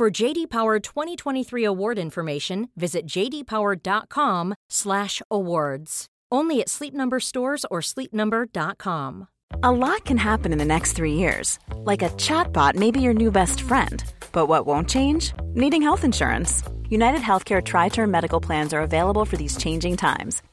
For JD Power 2023 award information, visit jdpower.com/awards. Only at Sleep Number stores or sleepnumber.com. A lot can happen in the next three years. Like a chatbot may be your new best friend. But what won't change? Needing health insurance. United Healthcare Tri Term Medical Plans are available for these changing times.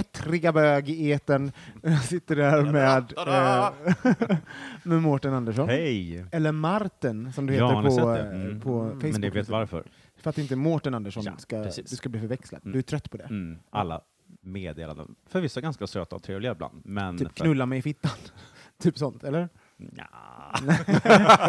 ettriga bög i eten. Jag sitter där med, eh, med Mårten Andersson. Hej! Eller Martin, som du Ja, heter har ni på, sett det? eh, Mm. på Facebook. Men ni vet varför? För att inte Mårten Andersson Ja, ska, precis. du ska bli förväxlad. Mm. Du är trött på det. Mm. Alla meddelanden. Förvisso ganska söta och trevliga ibland, men... Typ för- knulla mig i fittan. typ sånt, eller? Nja.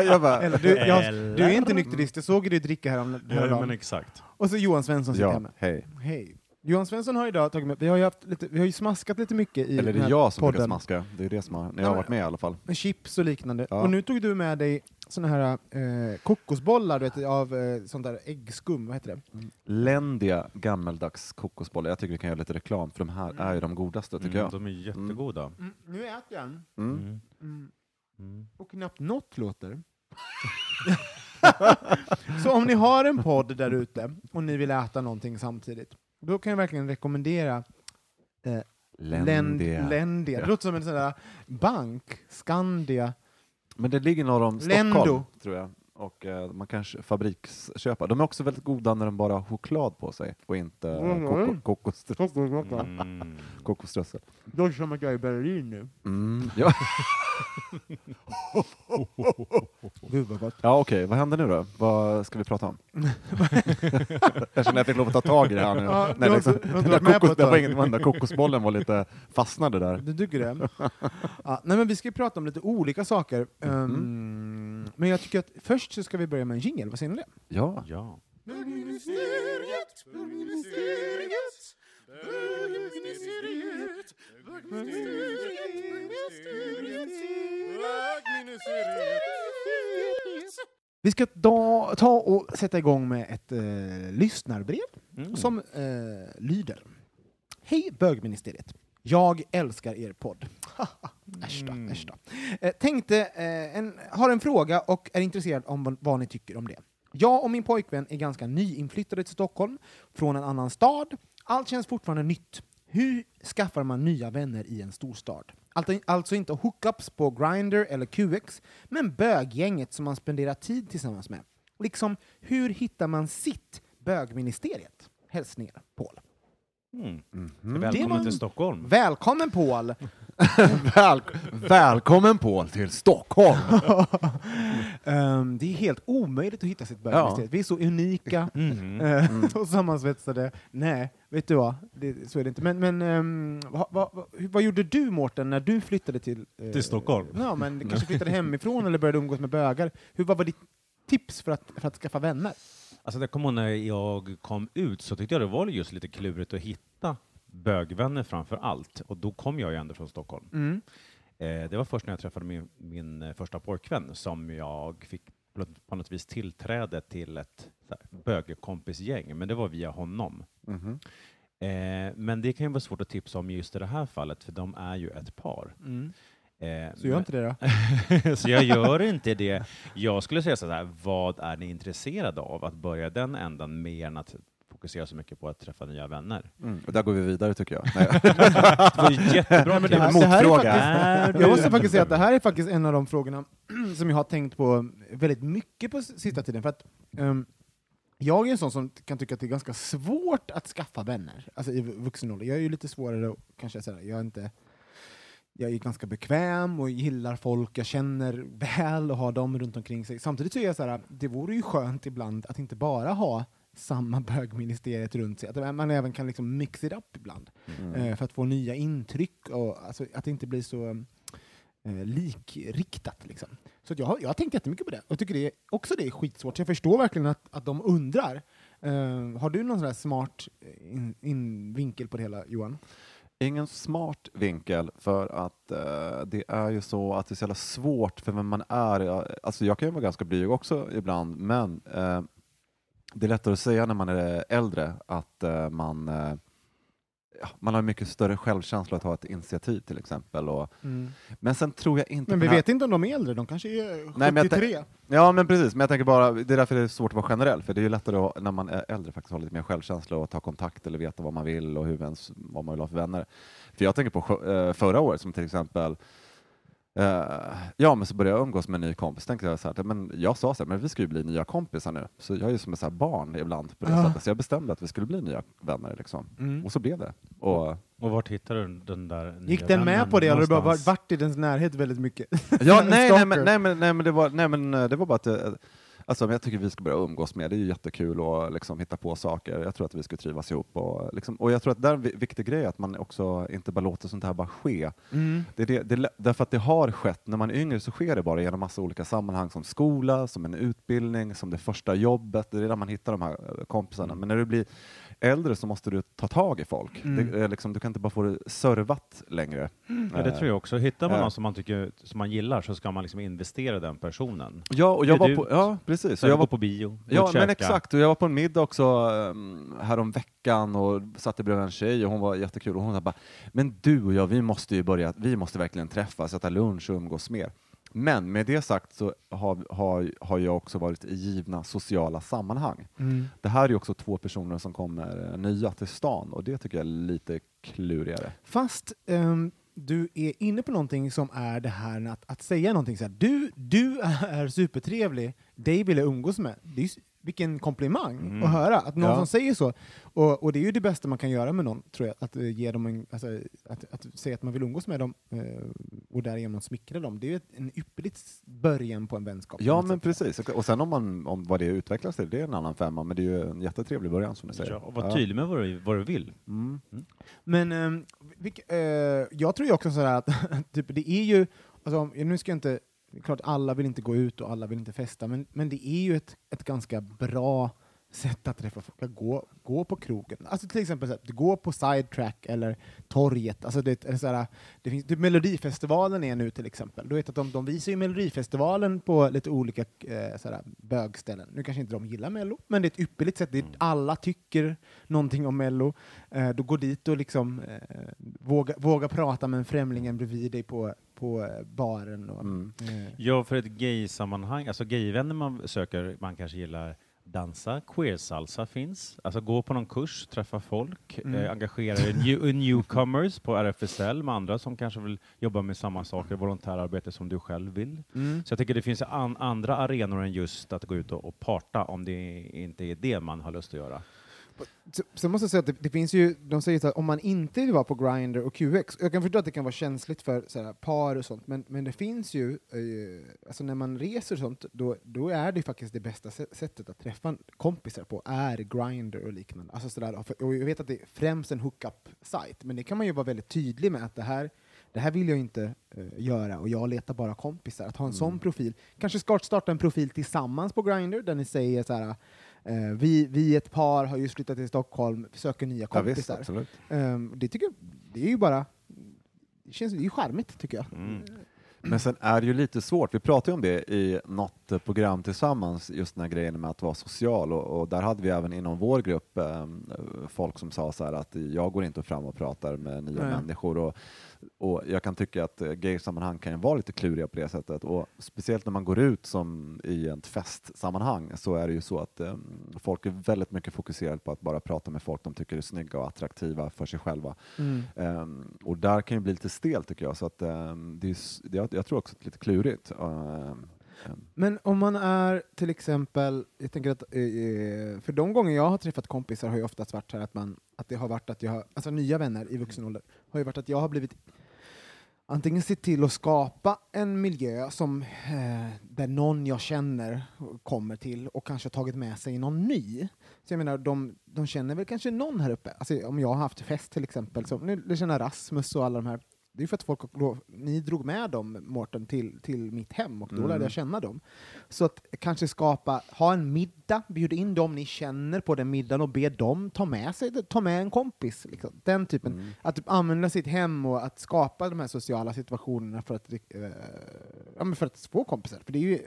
jag bara, eller du, jag, du är inte nykterist, jag såg dig dricka härom, Ja, men häromdagen. exakt. Och så Johan Svensson sitter ja, med. hej. Hej. Johan Svensson har idag tagit med, vi har ju, haft lite, vi har ju smaskat lite mycket i Eller den det är jag som brukar podden. smaska, det är det som har, när jag har varit med i alla fall. med chips och liknande. Ja. Och nu tog du med dig såna här eh, kokosbollar du vet, av eh, sånt där äggskum, vad heter det? Ländiga gammeldags kokosbollar. Jag tycker vi kan göra lite reklam, för de här är ju de godaste tycker Mm, jag. de är jättegoda. Mm, nu äter jag en, Mm. Mm. mm, Mm. och knappt något låter. Så om ni har en podd där ute och ni vill äta någonting samtidigt, då kan jag verkligen rekommendera eh, Ländiga. Länd, Ländia. Det låter som en sån där bank, Skandia. Men det ligger norr om Lendo. Stockholm, tror jag. Och eh, man kanske fabriksköpa. De är också väldigt goda när de bara har choklad på sig och inte Mm. koko, kokosströssel. Mm. kokosströssel. Låter som att jag är i Berlin nu. Mm. Ja, Gud vad gott. ja okej, vad händer nu då? Vad ska vi prata om? jag känner att jag fick lov att ta tag i det här nu. Ja, Nej, liksom, du den, där kokos, det var tag. inget, den där kokosbollen var lite fastnade där. Du tycker det? ja, nej, men vi ska prata om lite olika saker. Mm. Um, Men jag tycker att först så ska vi börja med en jingle. Vad säger ni om det? Ja. Ja. Bögministeriet, bögministeriet, bögministeriet, Vi ska da, ta och sätta igång med ett eh, lyssnarbrev Mm. som eh, lyder. Hej bögministeriet. Jag älskar er podd. äsch då, Mm. äsch då. Eh, tänkte, eh, en, har en fråga och är intresserad om vad, vad ni tycker om det. Jag och min pojkvän är ganska nyinflyttade till Stockholm från en annan stad. Allt känns fortfarande nytt. Hur skaffar man nya vänner i en storstad? Alltså inte hookups på Grindr eller QX, men böggänget som man spenderar tid tillsammans med. Liksom, hur hittar man sitt bögministeriet? Hälsningar, Paul. Mm. Mhm. Välkommen var- till Stockholm. Välkommen Paul! Väl, välkommen Paul till Stockholm! Ehm, det är helt omöjligt att hitta sitt bögministeriet. Vi är så unika Mm. eh, och sammansvetsade. Nej, vet du vad? Det, så är det inte. Men, men vad, vad, vad, hur- vad gjorde du Mårten när du flyttade till... eh, Till Stockholm? Ja, men kanske flyttade hemifrån eller började umgås med bögar. Hur, vad var ditt tips för att, för att skaffa vänner? Alltså det ihåg när jag kom ut så tyckte jag det var just lite klurigt att hitta bögvänner framför allt. Och då kom jag ju ändå från Stockholm. Mm. Eh, det var först när jag träffade min, min eh, första pojkvän som jag fick på något- vis tillträde till ett här, bögkompisgäng, men det var via honom. Mhm. Eh, men det kan ju vara svårt att tipsa om just i det här fallet, för de är ju ett par. Mm. Eh, Så gör inte det då. så jag gör inte det. Jag skulle säga så här, vad är ni intresserade av? Att börja den ändan mer än att fokusera så mycket på att träffa nya vänner. Mm. Och där går vi vidare tycker jag. Det var jättebra men det här- tips. det här är Motfråga. faktiskt- Jag måste faktiskt säga att det här är faktiskt en av de frågorna som jag har tänkt på väldigt mycket på sista tiden. För att, ehm, jag är en sån som kan tycka att det är ganska svårt att skaffa vänner, alltså i vuxen ålder. Jag är ju lite svårare, att- kanske sådär, jag är inte jag är ganska bekväm och gillar folk jag känner väl och har dem runt omkring sig. Samtidigt så är jag så här, det vore ju skönt ibland att inte bara ha samma bögministeriet runt sig, att man även kan liksom mix it up ibland Mm. eh, för att få nya intryck och alltså, att det inte blir så eh, likriktat. Liksom. Så jag, har, jag har tänkt jättemycket på det och tycker det är, också det är skitsvårt. Så jag förstår verkligen att, att de undrar. Eh, har du någon sån smart in, in vinkel på det hela, Johan? Ingen smart vinkel för att eh, det är ju så att det är så jävla svårt för vem man är. Jag- Alltså jag kan ju vara ganska blyg också ibland, men eh, det är lättare att säga när man är äldre att eh, man, eh, ja, man har mycket större självkänsla att ta ett initiativ till exempel. Och, men sen tror jag inte... Men vi här- vet inte om de är äldre, de kanske är Nej, men jag 73. Ja, men precis. Men jag tänker bara, det är därför det är svårt att vara generell, för det är ju lättare att, när man är äldre faktiskt ha lite mer självkänsla och ta kontakt eller veta vad man vill och hur ens, vad man vill ha för vänner. För jag tänker på eh, förra året som till exempel eh, ja, men så började jag umgås med en ny kompis. Tänkte jag, så här, men jag sa så här, men vi ska ju bli nya kompisar nu. Så jag är ju som ett så barn ibland på det Ah. sättet. Så jag bestämde att vi skulle bli nya vänner. Liksom. Mm. Och så blev det. Och, Och vart hittar du den där nya Gick den med på det, eller du bara varit, i dens närhet väldigt mycket? Ja, nej, nej, men, nej, men, nej, men, det, var, nej, men eh, det var bara att eh, alltså, jag tycker vi ska börja umgås mer. Det är ju jättekul att liksom, hitta på saker. Jag tror att vi skulle trivas ihop. Och, liksom, och jag tror att det är en vi- viktig grej att man också inte bara låter sånt här bara ske. Mm. Det är det, det, därför att det har skett. När man är yngre så sker det bara genom massa olika sammanhang som skola, som en utbildning, som det första jobbet. Det är där man hittar de här eh, kompisarna. Men när du blir äldre så måste du ta tag i folk. Mm. Det är liksom, du kan inte bara få det servat längre. Ja, det tror jag också. Hittar man Ja. någon som man, tycker, som man gillar så ska man liksom investera i den personen. Ja, och jag var på, ja precis. Så Och jag jag var på bio, Ja, men exakt. Och jag var på en middag också um, härom veckan och satt bredvid en tjej och hon var jättekul och hon sa bara, men du och jag, vi måste ju börja, vi måste verkligen träffas, äta lunch och umgås mer. Men med det sagt så har, har, har jag också varit i givna sociala sammanhang. Mm. Det här är också två personer som kommer eh, nya till stan och det tycker jag är lite klurigare. Fast ehm, du är inne på någonting som är det här att, att säga någonting så här. Du, du är supertrevlig, dig vill jag umgås med. Det är vilken komplimang Mm. att höra, att någon Ja. som säger så. Och, och det är ju det bästa man kan göra med någon, tror jag, att eh, ge dem en, alltså, att, att säga att man vill umgås med dem eh, och därigenom smickra dem. Det är ju ett, en ypperligt s- början på en vänskap. Ja, men sätt. precis. Och sen om, man, om vad det utvecklas till, det är en annan femma, men det är ju en jättetrevlig början som du säger. Ja, och var tydlig med vad du, vad du vill. Mm. Men ehm, vilk, eh, jag tror ju också sådär att typ, det är ju, alltså, om- nu ska jag inte, klart alla vill inte gå ut och alla vill inte festa, men, men det är ju ett, ett ganska bra sätt att träffa folk, att gå, gå på krogen. Alltså till exempel så här, gå på sidetrack eller torget. Alltså det, är så här, det finns, typ Melodifestivalen är nu till exempel. Du vet att de, de visar ju Melodifestivalen på lite olika eh, så här, bögställen. Nu kanske inte de gillar Mello, men det är ett ypperligt sätt. Det är, alla tycker någonting om Mello. Eh, då gå dit och liksom eh, våga, våga prata med en främling bredvid dig på, på eh, baren. Och, Mm. eh, Ja, för ett gay-sammanhang, alltså gayvänner man söker, man kanske gillar dansa, queer-salsa finns, alltså gå på någon kurs, träffa folk, Mm. eh, engagera er i new, newcomers på RFSL med andra som kanske vill jobba med samma saker, volontärarbete som du själv vill. mm. Så jag tycker det finns an, andra arenor än just att gå ut och, och parta om det inte är det man har lust att göra. Så, så måste jag säga att det, det finns ju, de säger här, om man inte vill vara på Grindr och QX, jag kan förstå att det kan vara känsligt för så här, par och sånt, men, men det finns ju, eh, alltså när man reser och sånt, då, då är det faktiskt det bästa sä- sättet att träffa kompisar på, är Grindr och liknande. Alltså så där, och jag vet att det är främst en hookup-sajt, men det kan man ju vara väldigt tydlig med att det här, det här vill jag inte eh, göra och jag letar bara kompisar. Att ha en sån profil, kanske ska starta en profil tillsammans på Grindr där ni säger så här Eh, vi, vi ett par har just flyttat till Stockholm, söker nya Ja, visst, kompisar. Ehm, det tycker jag, det är ju bara, det känns det är ju charmigt tycker jag. Mm. Men sen är det ju lite svårt, vi pratade ju om det i något program tillsammans, just den här grejen med att vara social och, och där hade vi även inom vår grupp eh, folk som sa så här att jag går inte fram och pratar med nya Nej. människor och, och jag kan tycka att eh, gay-sammanhang kan vara lite kluriga på det sättet och speciellt när man går ut som i ett festsammanhang så är det ju så att eh, folk är väldigt mycket fokuserade på att bara prata med folk de tycker är snygga och attraktiva för sig själva. Mm. Ehm, och där kan ju bli lite stelt tycker jag, så att, ehm, det är, jag, jag tror också att det är lite klurigt. Ehm, Men om man är till exempel, jag tänker att eh, eh, för de gånger jag har träffat kompisar har ju oftast varit så här att, man, att det har varit att jag har, alltså nya vänner i vuxen ålder, har ju varit att jag har blivit antingen sett till att skapa en miljö som, eh, där någon jag känner kommer till och kanske tagit med sig någon ny. Så jag menar, de, de känner väl kanske någon här uppe. Alltså, om jag har haft fest till exempel, så nu nu känner Rasmus och alla de här det är för att folk, ni drog med dem, Mårten, till, till mitt hem och då Mm. lärde jag känna dem. Så att kanske skapa, ha en middag, bjuda in dem ni känner på den middagen och be dem ta med sig, ta med en kompis. Liksom. Den typen. Mm. Att typ använda sitt hem och att skapa de här sociala situationerna för att, eh, ja, för att få kompisar. För det är ju,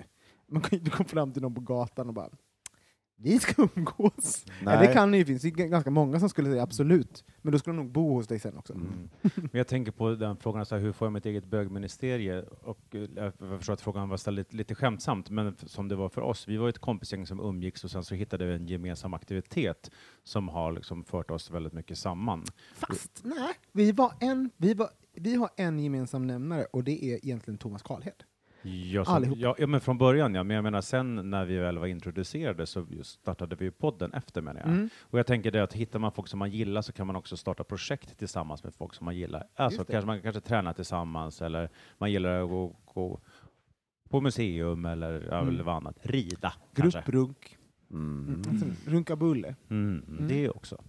man kan ju inte gå fram till någon på gatan och bara vi ska umgås. Nej. Eller det kan ju, g- ganska många som skulle säga absolut, men då skulle de nog bo hos dig sen också. Mm. Men jag tänker på den frågan, så här, hur får jag mitt eget bögministerie? Och eh, jag förstår att frågan var ställd lite, lite skämtsamt, men som det var för oss. Vi var ett kompisgäng som umgicks och sen så hittade vi en gemensam aktivitet som har liksom fört oss väldigt mycket samman. Fast nej, vi, var en, vi, var, vi har en gemensam nämnare och det är egentligen Thomas Karlhed. Ja, så, Allihop. ja, ja, men från början ja, men jag menar sen när vi väl var introducerade så startade vi podden efter menar jag. Mm. Och jag tänker det att hittar man folk som man gillar så kan man också starta projekt tillsammans med folk som man gillar. Alltså kanske man kanske tränar tillsammans eller man gillar att gå, gå på museum eller, Mm. eller vad annat. Rida. Grupprunk, Mm. mm. alltså, runka bulle. Mm, Mm. Det också.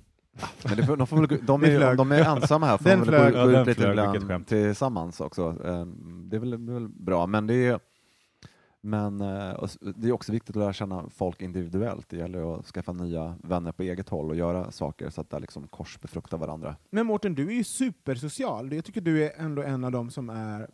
Men det, får- de, får väl, de, är, om de är ensamma här får Den de väl flög. gå, ut lite flög, ibland tillsammans också. Eh, Det är väl, det är väl bra, men det är, men eh, det är också viktigt att lära känna folk individuellt. Det gäller att skaffa nya vänner på eget håll och göra saker så att det liksom korsbefruktar varandra. Men Mårten, du är ju supersocial. Jag tycker du är ändå en av dem som är mm,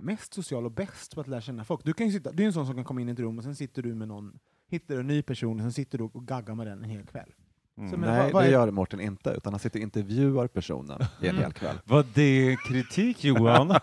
mest social och bäst på att lära känna folk. Du, kan ju sitta, du är en sån som kan komma in i ett rum och sen sitter du med någon, hittar du en ny person och sen sitter du och gaggar med den en hel kväll. Mm. Nej, vad- vad det är- gör Mårten inte, utan han sitter och intervjuar personen i en Mm. hel kväll. Var det kritik Johan?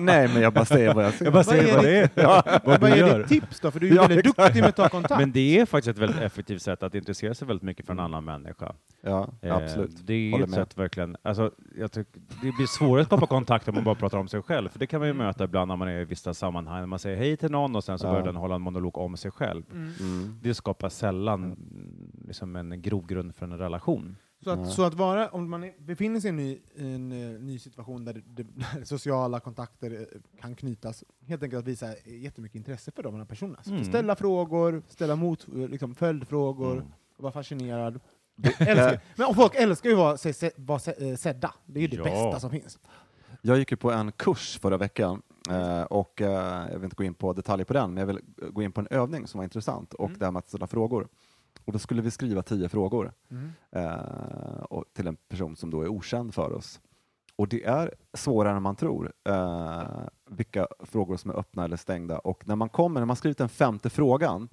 Nej, men jag bara säger vad jag ser. jag bara Vad säger är vad det är, ja, vad Vad är gör. ditt tips då? För du är ju Ja, väldigt exakt. duktig med att ta kontakt. Men det är faktiskt ett väldigt effektivt sätt att intressera sig väldigt mycket för en annan människa. Ja, Eh, absolut. Det är Håller ett med. sätt verkligen, alltså, jag tycker, det blir svårare att skapa kontakt om man bara pratar om sig själv, för det kan man ju möta ibland när man är i vissa sammanhang, när man säger hej till någon och sen så Ja. börjar den hålla en monolog om sig själv. Mm. Mm. Det skapar sällan mm, liksom en grogrund för en relation. Så att, så att vara, om man befinner sig i en ny, en, eh, ny situation där det, det, sociala kontakter eh, kan knytas, helt enkelt att visa jättemycket intresse för de här personerna. Så Mm. Ställa frågor, ställa mot, eh, liksom, följdfrågor, Mm. och vara fascinerad. älskar, men och folk älskar ju att vara, se, se, vara se, sedda. Det är ju det Ja. bästa som finns. Jag gick ju på en kurs förra veckan och jag vill inte gå in på detaljer på den, men jag vill gå in på en övning som var intressant och Mm. det här med att ställa frågor. Och då skulle vi skriva tio frågor Mm. eh, till en person som då är okänd för oss. Och det är svårare än man tror eh, vilka frågor som är öppna eller stängda. Och när man kommer, när man skrivit den femte frågan,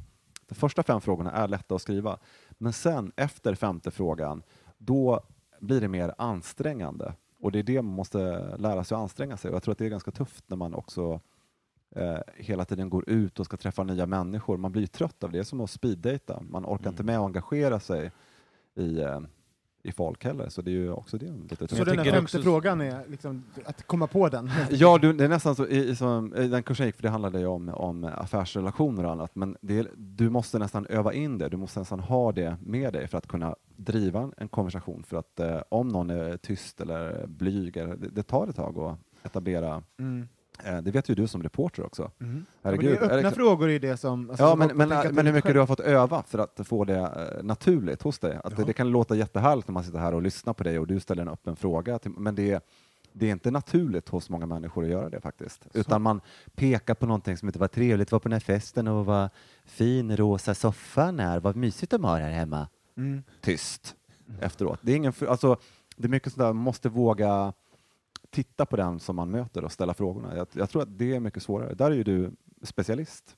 de första fem frågorna är lätta att skriva, men sen efter femte frågan, då blir det mer ansträngande. Och det är det man måste lära sig att anstränga sig. Och jag tror att det är ganska tufft när man också eh, hela tiden går ut och ska träffa nya människor. Man blir trött av det, det är som att speeddata. Man orkar inte med att engagera sig i, eh, i folk heller. Så det är ju också det lite Så den femte också- frågan är liksom, att komma på den. Ja, du, det är nästan så, i, i, som, i den kursen jag gick, för det handlade ju om, om affärsrelationer och annat, men det, du måste nästan öva in det, du måste nästan ha det med dig för att kunna driva en, en konversation. För att eh, om någon är tyst eller blyg, eller, det, det tar ett tag att etablera, Mm. Eh, det vet ju du som reporter också. Mm. Ja, men Herregud. det är öppna Är det- frågor i det som... alltså, Ja, men, men, men hur mycket själv. du har fått öva för att få det eh, naturligt hos dig. Att det, det kan låta jättehärligt när man sitter här och lyssnar på dig och du ställer en öppen fråga, till, men det är, det är inte naturligt hos många människor att göra det faktiskt. Utan man pekar på någonting som inte var trevligt, var på den här festen och vad fin rosa soffan är, vad mysigt de har här hemma. Mm. Tyst efteråt. Det är, ingen, alltså, det är mycket sådär, man måste våga titta på den som man möter och ställa frågorna. Jag, jag tror att det är mycket svårare. Där är ju du specialist,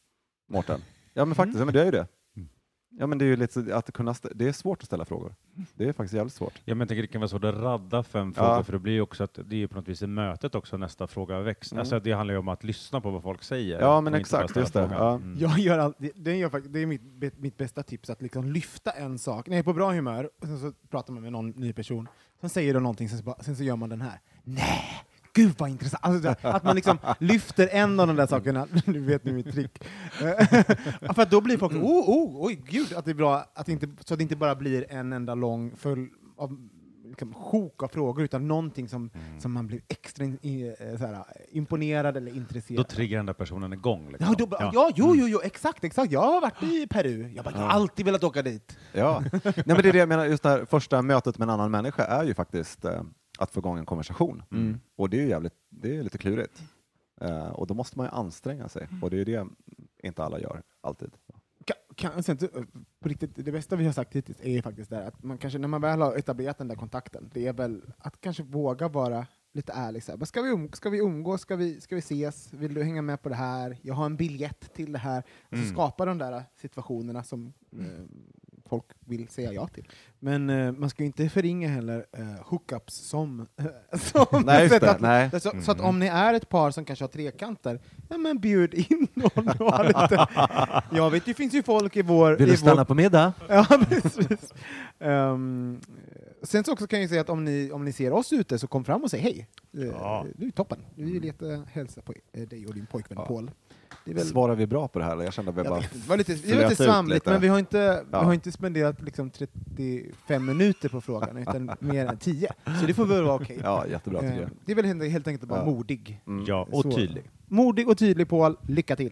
Mårten. Ja men faktiskt, ja, men du är ju det. Mm. Ja men det är ju lite att kunna, det är svårt att ställa frågor. Det är faktiskt jävligt svårt. Ja, men jag tänker det kan vara svårt att radda fem Ja. frågor, för det blir ju också att det är ju på något vis i mötet också nästa fråga väcks. Mm. Alltså, det handlar ju om att lyssna på vad folk säger. Ja, men exakt, just det. Ja. Mm. Jag gör all, det, det, gör, det är mitt, mitt bästa tips, att liksom lyfta en sak. När jag är på bra humör, och sen så pratar man med någon ny person, sen säger de någonting, sen så, bara, sen så gör man den här. Nej, gud vad intressant. Alltså, att man liksom lyfter en av de där sakerna, du vet nu mitt trick. För att då blir folk, oh, oh, oj gud, att det är bra, att det inte, så att det inte bara blir en enda lång full av liksom, sjok av frågor, utan någonting som, som man blir extra in, i, eh, så här, imponerad eller intresserad Då triggar den där personen igång. Liksom. Ja, då, ja. ja, jo, jo, jo, exakt, exakt. Jag har varit i Peru. Jag, bara, jag har alltid velat åka dit. Ja, Nej, men det är det jag menar, just det här första mötet med en annan människa är ju faktiskt eh, att få igång en konversation. Och det är ju jävligt, det är lite klurigt. Eh, och då måste man ju anstränga sig, och det är det inte alla gör, alltid. Kan, sen, på riktigt, det bästa vi har sagt hittills är faktiskt det här att man kanske, när man väl har etablerat den där kontakten, det är väl att kanske våga vara lite ärlig. Så här, ska, vi um, ska vi umgås? Ska vi, ska vi ses? Vill du hänga med på det här? Jag har en biljett till det här. Alltså skapa de där situationerna som eh, folk vill säga ja till. Men eh, man ska ju inte förringa heller eh, hookups som, som Nej, det. att, Nej. så, så att om ni är ett par som kanske har trekanter, ja men bjud in någon och ha lite... Jag vet, det finns ju folk i vår... i vår, på middag? Ja, precis. Ehm, sen så också kan jag säga att om ni, om ni ser oss ute så kom fram och säg hej. Uh, Ja. Du är toppen. Vi vill jättehälsa på eh, dig och din pojkvän Paul. Det är väl, Svarar vi bra på det här? Jag kände att vi jag bara det var lite, det var lite svamligt, lite. men vi har inte, Ja. vi har inte spenderat liksom 35 minuter på frågan, utan mer än 10. Så det får väl vara okej. Ja, jättebra tycker jag. det är väl helt, helt enkelt vara Ja. modig. Mm. Ja, och Så. tydlig. Modig och tydlig Paul, lycka till!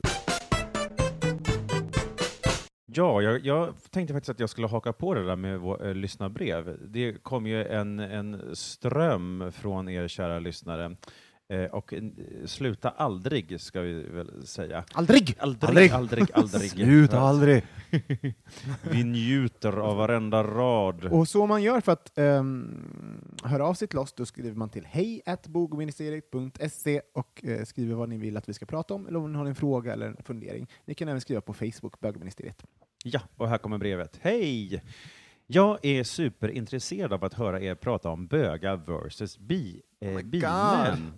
Ja, jag, jag tänkte faktiskt att jag skulle haka på det där med vår, eh, lyssnarbrev. Det kom ju en, en ström från er kära lyssnare. Eh, och eh, sluta aldrig, ska vi väl säga. Aldrig! Aldrig, aldrig, aldrig. Sluta aldrig! Vi njuter av varenda rad. Och så man gör för att um, höra av sig till oss, då skriver man till hej bogministeriet.se och eh, skriver vad ni vill att vi ska prata om, eller om ni har en fråga eller en fundering. Ni kan även skriva på Facebook, bögministeriet. Ja, och här kommer brevet. Hej! Jag är superintresserad av att höra er prata om bögar versus bi, eh, bimän.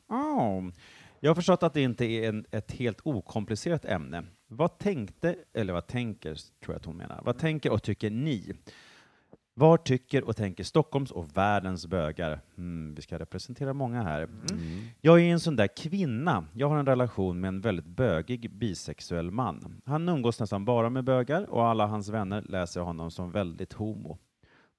Jag har förstått att det inte är en, ett helt okomplicerat ämne. Vad tänkte, eller vad tänker, tror jag att hon menar, vad tänker och tycker ni? Vad tycker och tänker Stockholms och världens bögar? Mm, vi ska representera många här. Mm. Jag är en sån där kvinna. Jag har en relation med en väldigt bögig bisexuell man. Han umgås nästan bara med bögar och alla hans vänner läser honom som väldigt homo.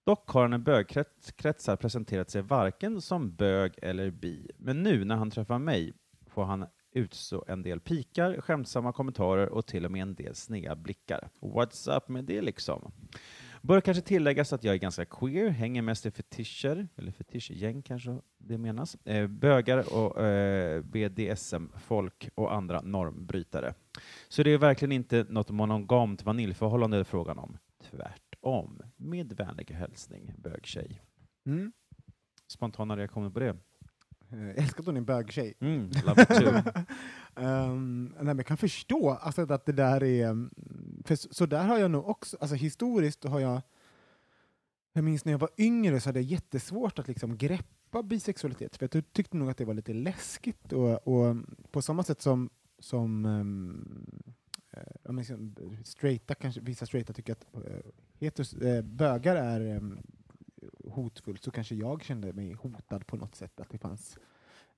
Dock har han i bögkretsar presenterat sig varken som bög eller bi. Men nu när han träffar mig får han utstå en del pikar, skämtsamma kommentarer och till och med en del sneda blickar. What's up med det liksom? Bör kanske tilläggas att jag är ganska queer, hänger mest i fetischer, eller fetischgäng kanske det menas, eh, bögar och eh, BDSM-folk och andra normbrytare. Så det är verkligen inte något monogamt vaniljförhållande det är frågan om. Tvärtom. Med vänlig hälsning, bögtjej. Mm. Spontana reaktioner på det? Eh, Jag älskar att hon är en bögtjej. Mm, um, nej, men kan förstå alltså, att det där är... mm, För så, så där har jag nog också, alltså historiskt har jag... Jag minns när jag var yngre så hade jag jättesvårt att liksom greppa bisexualitet, för jag tyckte nog att det var lite läskigt. Och, och på samma sätt som, som um, eh, liksom, straighta, kanske, vissa straighta tycker att eh, heteros, eh, bögar är eh, hotfullt, så kanske jag kände mig hotad på något sätt, att det fanns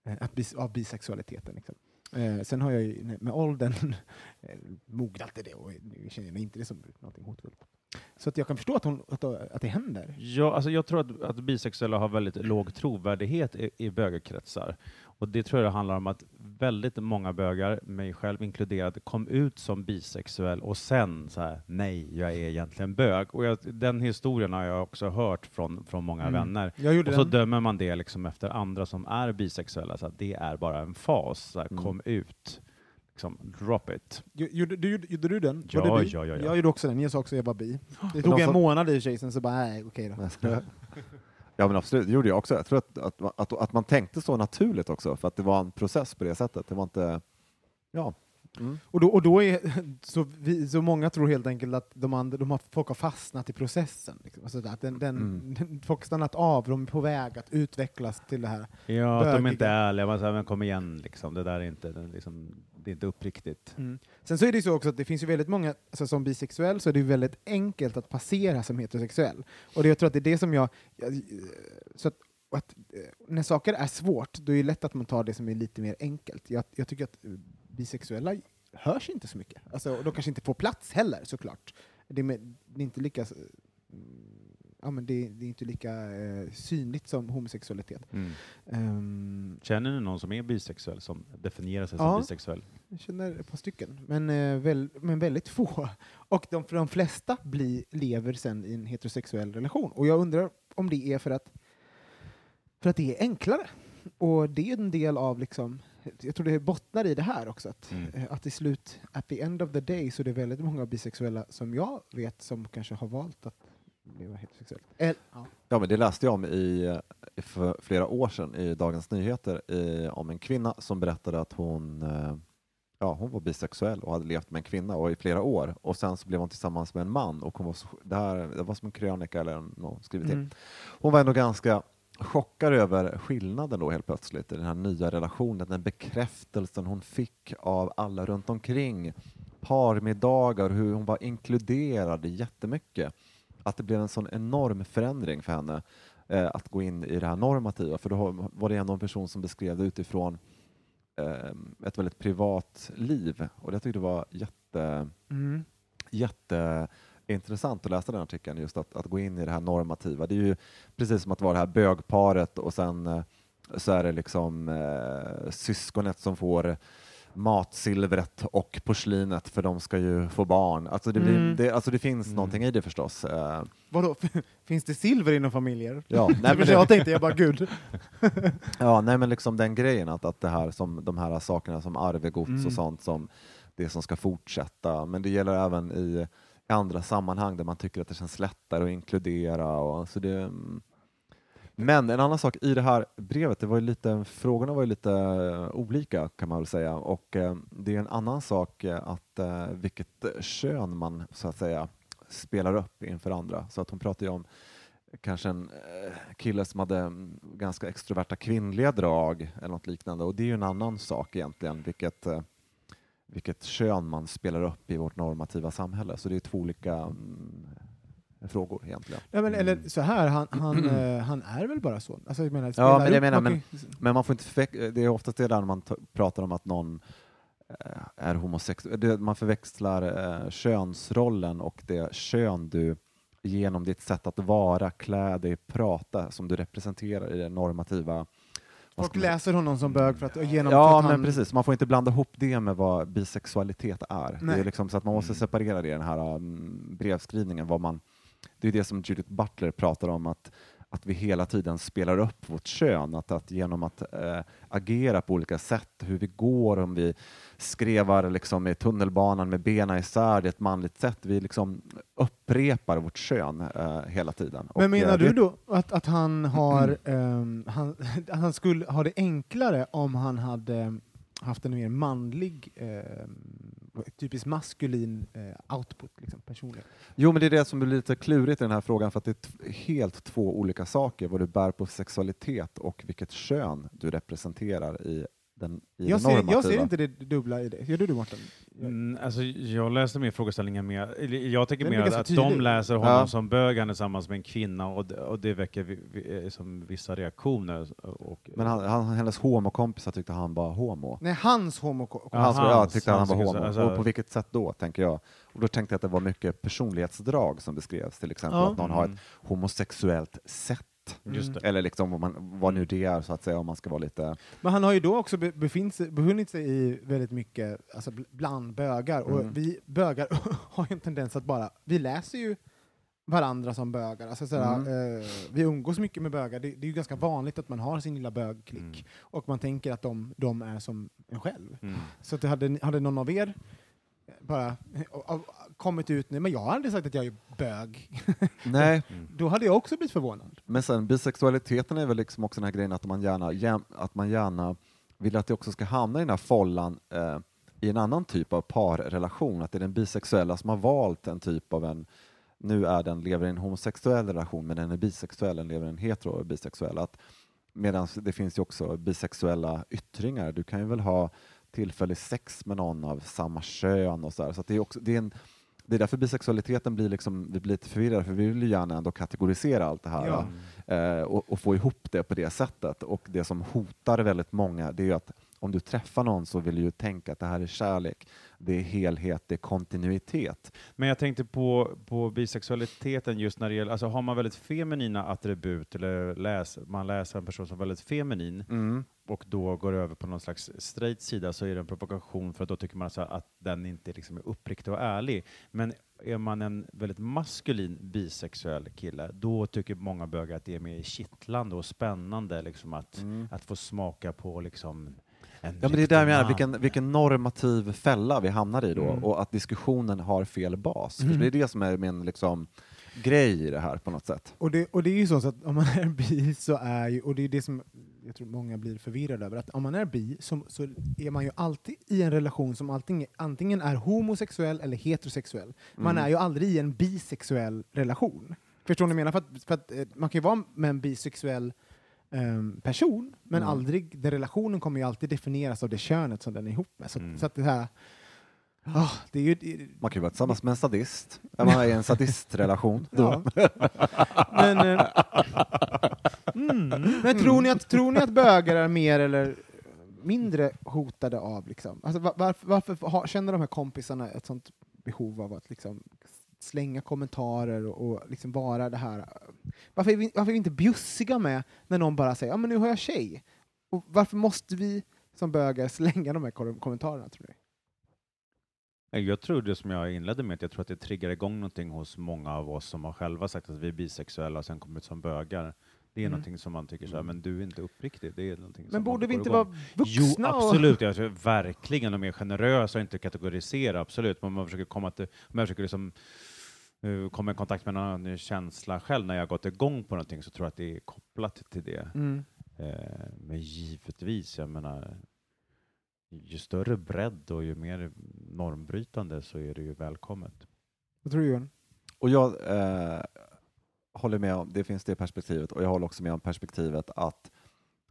eh, att bis, av bisexualiteten. Liksom. Eh, sen har jag ju med åldern eh, mognat till det och nu känner jag mig inte det som något hotfullt. Så att jag kan förstå att, hon, att, att det händer. Ja, alltså jag tror att, att bisexuella har väldigt låg trovärdighet i, i bögerkretsar. Och det tror jag handlar om att väldigt många bögar, mig själv inkluderad, kom ut som bisexuell och sen så här, nej, jag är egentligen bög. Och jag, den historien har jag också hört från, från många Mm. vänner. Och så den. dömer man det liksom efter andra som är bisexuella, så att det är bara en fas. Så här, Mm. Kom ut, liksom, drop it. Gjorde, du, gjorde, du den? Ja, ja, ja, ja. Jag gjorde också den. Jag sa också att jag var bi. Det de tog en månad i och för sig, sen så bara, nej, okej då. Ja men absolut, det gjorde jag också. Jag tror att, att, att, att man tänkte så naturligt också, för att det var en process på det sättet. Det var inte... Ja. Mm. Och då, och då är, så, vi, så många tror helt enkelt att de andra, de har, folk har fastnat i processen. Liksom. Alltså att den, den, Mm. den, folk har stannat av, de är på väg att utvecklas till det här. Ja, att de inte är ärliga. Man säger, men kom igen, liksom. det där är inte, är liksom, det är inte uppriktigt. Mm. Sen så är det ju så också att det finns ju väldigt många, alltså som bisexuell så är det ju väldigt enkelt att passera som heterosexuell. Och det, jag tror att det är det som jag, jag så att att, eh, när saker är svårt, då är det lätt att man tar det som är lite mer enkelt. Jag, jag tycker att eh, bisexuella hörs inte så mycket. Alltså, och de kanske inte får plats heller, såklart. Det är, med, det är inte lika eh, ja, men det, det är inte lika eh, synligt som homosexualitet. Mm. Ehm, Känner ni någon som är bisexuell, som definierar sig Ja. som bisexuell? jag känner ett par stycken, men, eh, väl, men väldigt få. Och de, för de flesta blir, lever sen i en heterosexuell relation. Och jag undrar om det är för att, för att det är enklare. Och det är en del av, liksom, jag tror det bottnar i det här också, att, Mm. eh, att till slut, at the end of the day, så är det väldigt många bisexuella som jag vet som kanske har valt att leva heterosexuellt. Eller, ja. Ja, men det läste jag om i, i för flera år sedan i Dagens Nyheter i, om en kvinna som berättade att hon, eh, ja, hon var bisexuell och hade levt med en kvinna och i flera år och sen så blev hon tillsammans med en man och hon var, så, det, här, det var som en krönika eller någon skrivit till. Mm. Hon var ändå ganska chockad över skillnaden då helt plötsligt i den här nya relationen, den bekräftelsen hon fick av alla runt omkring, parmiddagar, hur hon var inkluderad i jättemycket. Att det blev en sån enorm förändring för henne eh, att gå in i det här normativa, för då var det en person som beskrev det utifrån eh, ett väldigt privat liv och det tyckte jag var jätte Mm. jätteintressant att läsa den artikeln, just att, att gå in i det här normativa. Det är ju precis som att vara det här bögparet och sen eh, så är det liksom eh, syskonet som får matsilvret och porslinet för de ska ju få barn. Alltså det, blir, Mm. det, alltså det finns Mm. någonting i det förstås. Eh, Vadå, finns det silver inom familjer? ja, Nej, men jag tänkte jag bara gud. ja, nej men liksom den grejen att, att det här som de här sakerna som arvegods Mm. och sånt som det som ska fortsätta. Men det gäller även i i andra sammanhang där man tycker att det känns lättare att inkludera. Och, så det, mm men en annan sak i det här brevet, det var ju lite, frågorna var ju lite eh, olika kan man väl säga och eh, det är en annan sak eh, att eh, vilket eh, kön man så att säga spelar upp inför andra. Så att hon pratar ju om kanske en kille som hade mm, ganska extroverta kvinnliga drag eller något liknande och det är ju en annan sak egentligen, vilket vilket kön man spelar upp i vårt normativa samhälle. Så det är två olika mm, frågor egentligen. Ja, men, Mm. eller så här, han, han, eh, han är väl bara så? Alltså, jag menar, Ja, men jag menar, men- Men man får inte förväx- det är oftast det där när man pratar om att någon eh, är homosexuell. Det- Man förväxlar eh, könsrollen och det kön du genom ditt sätt att vara, klä dig, prata som du representerar i det normativa. vad Folk ska man- läser honom som bög för att, genom Ja, att men han, precis. Man får inte blanda ihop det med vad bisexualitet är. Det Nej. är liksom så att man måste Mm. separera det i den här um, brevskrivningen. Vad man, det är det som Judith Butler pratar om, att, att vi hela tiden spelar upp vårt kön. Att, att genom att eh, agera på olika sätt, hur vi går, om vi skrevar liksom i tunnelbanan med benen isär, det är ett manligt sätt. Vi liksom upprepar vårt kön eh, hela tiden. Men Och, menar eh, du då att, att han har ehm, han, han skulle ha det enklare om han hade haft en mer manlig, eh, typiskt maskulin eh, output, liksom, personlighet? Jo, men det är det som blir lite klurigt i den här frågan, för att det är helt två olika saker, vad du bär på sexualitet och vilket kön du representerar i den, i Jag det ser, normativa. jag ser inte det dubbla i det. Gör du det Mårten? Mm, alltså, jag läser mer frågeställningen mer, jag tänker Den mer att tydlig. de läser honom Ja. som bög, han är tillsammans med en kvinna och, det- och det väcker vi, vi, eh, som vissa reaktioner. Och, Men han, han, hennes homokompisar tyckte han var homo. Nej, hans homo... Ja, han tyckte han hans var homo. så- alltså- och på vilket sätt då, tänker jag. Och då tänkte jag att det var mycket personlighetsdrag som beskrevs, till exempel Ja. att någon har ett Mm. homosexuellt sätt. Det. Eller liksom vad, man, vad nu det är, så att säga, om man ska vara lite... Men han har ju då också be- befunnit sig, befunnit sig i väldigt mycket, alltså bl- bland bögar, och Mm. vi bögar har ju en tendens att bara, vi läser ju varandra som bögar, alltså sådär, Mm. eh, vi umgås mycket med bögar, det, det är ju ganska vanligt att man har sin lilla bögklick, Mm. och man tänker att de, de är som en själv. Mm. Så att hade, hade någon av er bara av- kommit ut nu, men jag har aldrig sagt att jag är bög, Nej, då hade jag också blivit förvånad. Men sen bisexualiteten är väl liksom också den här grejen att man gärna, att man gärna vill att det också ska hamna i den här follan eh, i en annan typ av parrelation, att det är den bisexuella som har valt en typ av en nu är den lever i en homosexuell relation men den är bisexuell, den lever i en hetero bisexuell. Att, Medan det finns ju också bisexuella yttringar. Du kan ju väl ha tillfällig sex med någon av samma kön och så där. Så det är också, det är en, det är därför bisexualiteten blir liksom, vi blir lite förvirrade, för vi vill ju gärna ändå kategorisera allt det här Ja. eh, och, och få ihop det på det sättet. Och det som hotar väldigt många, det är ju att om du träffar någon så vill du ju tänka att det här är kärlek, det är helhet, det är kontinuitet. Men jag tänkte på, på bisexualiteten just när det gäller, alltså har man väldigt feminina attribut, eller läs, man läser en person som är väldigt feminin, Mm. och då går över på någon slags straight sida så är det en provokation för att då tycker man alltså att den inte liksom är uppriktig och ärlig. Men är man en väldigt maskulin bisexuell kille, då tycker många bögar att det är mer kittlande och spännande liksom att, Mm. att få smaka på liksom Ja, men det är där jag menar, vilken, vilken normativ fälla vi hamnar i då, Mm. och att diskussionen har fel bas. Mm. Det är det som är min liksom, grej i det här på något sätt. Och det, och det är ju så, att om man är bi så är ju, och det är det som jag tror många blir förvirrade över, att om man är bi så, så är man ju alltid i en relation som antingen, antingen är homosexuell eller heterosexuell. Man Mm. är ju aldrig i en bisexuell relation. Förstår ni vad jag menar? För att, för att, eh, man kan ju vara med en bisexuell ehm, person, men Mm. aldrig, den relationen kommer ju alltid definieras av det könet som den är ihop med. Så, Mm. så att det här... ah, det är ju... Det, Man kan ju vara tillsammans med en sadist, man är i en sadistrelation. Ja. men, eh, mm. men tror, ni att, tror ni att bögar är mer eller mindre hotade av, liksom? Alltså, va- varför, varför har, känner de här kompisarna ett sånt behov av att liksom, slänga kommentarer och, och liksom vara det här... Varför är, vi, varför är vi inte bjussiga med när någon bara säger ja men nu har jag tjej? Och varför måste vi som bögar slänga de här kom- kommentarerna, tror ni? Jag tror det som jag inledde med, att jag tror att det triggar igång någonting hos många av oss som har själva sagt att vi är bisexuella och sen kommit som bögar. Det är Mm. någonting som man tycker så här, men du är inte uppriktig. Det är någonting som Men man borde vi inte igång. vara vuxna? Jo, och- absolut. Jag tror verkligen och mer generösa och inte kategorisera, absolut. Men man försöker komma till, jag försöker liksom eh, komma i kontakt med någon känsla själv när jag har gått igång på någonting så tror jag att det är kopplat till det. Mm. Eh, men givetvis, jag menar, ju större bredd och ju mer normbrytande så är det ju välkommet. Vad tror du Johan? Och jag eh, håller med om, det finns det perspektivet, och jag håller också med om perspektivet att,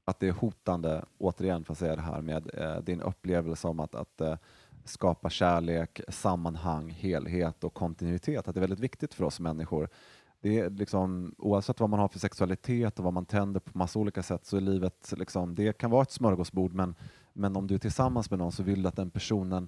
att det är hotande, återigen för att säga det här med eh, din upplevelse om att, att eh, skapa kärlek, sammanhang, helhet och kontinuitet, att det är väldigt viktigt för oss människor. Det är liksom, oavsett vad man har för sexualitet och vad man tänder på massa olika sätt så är livet, liksom, det kan vara ett smörgåsbord men, men om du är tillsammans med någon så vill du att den personen,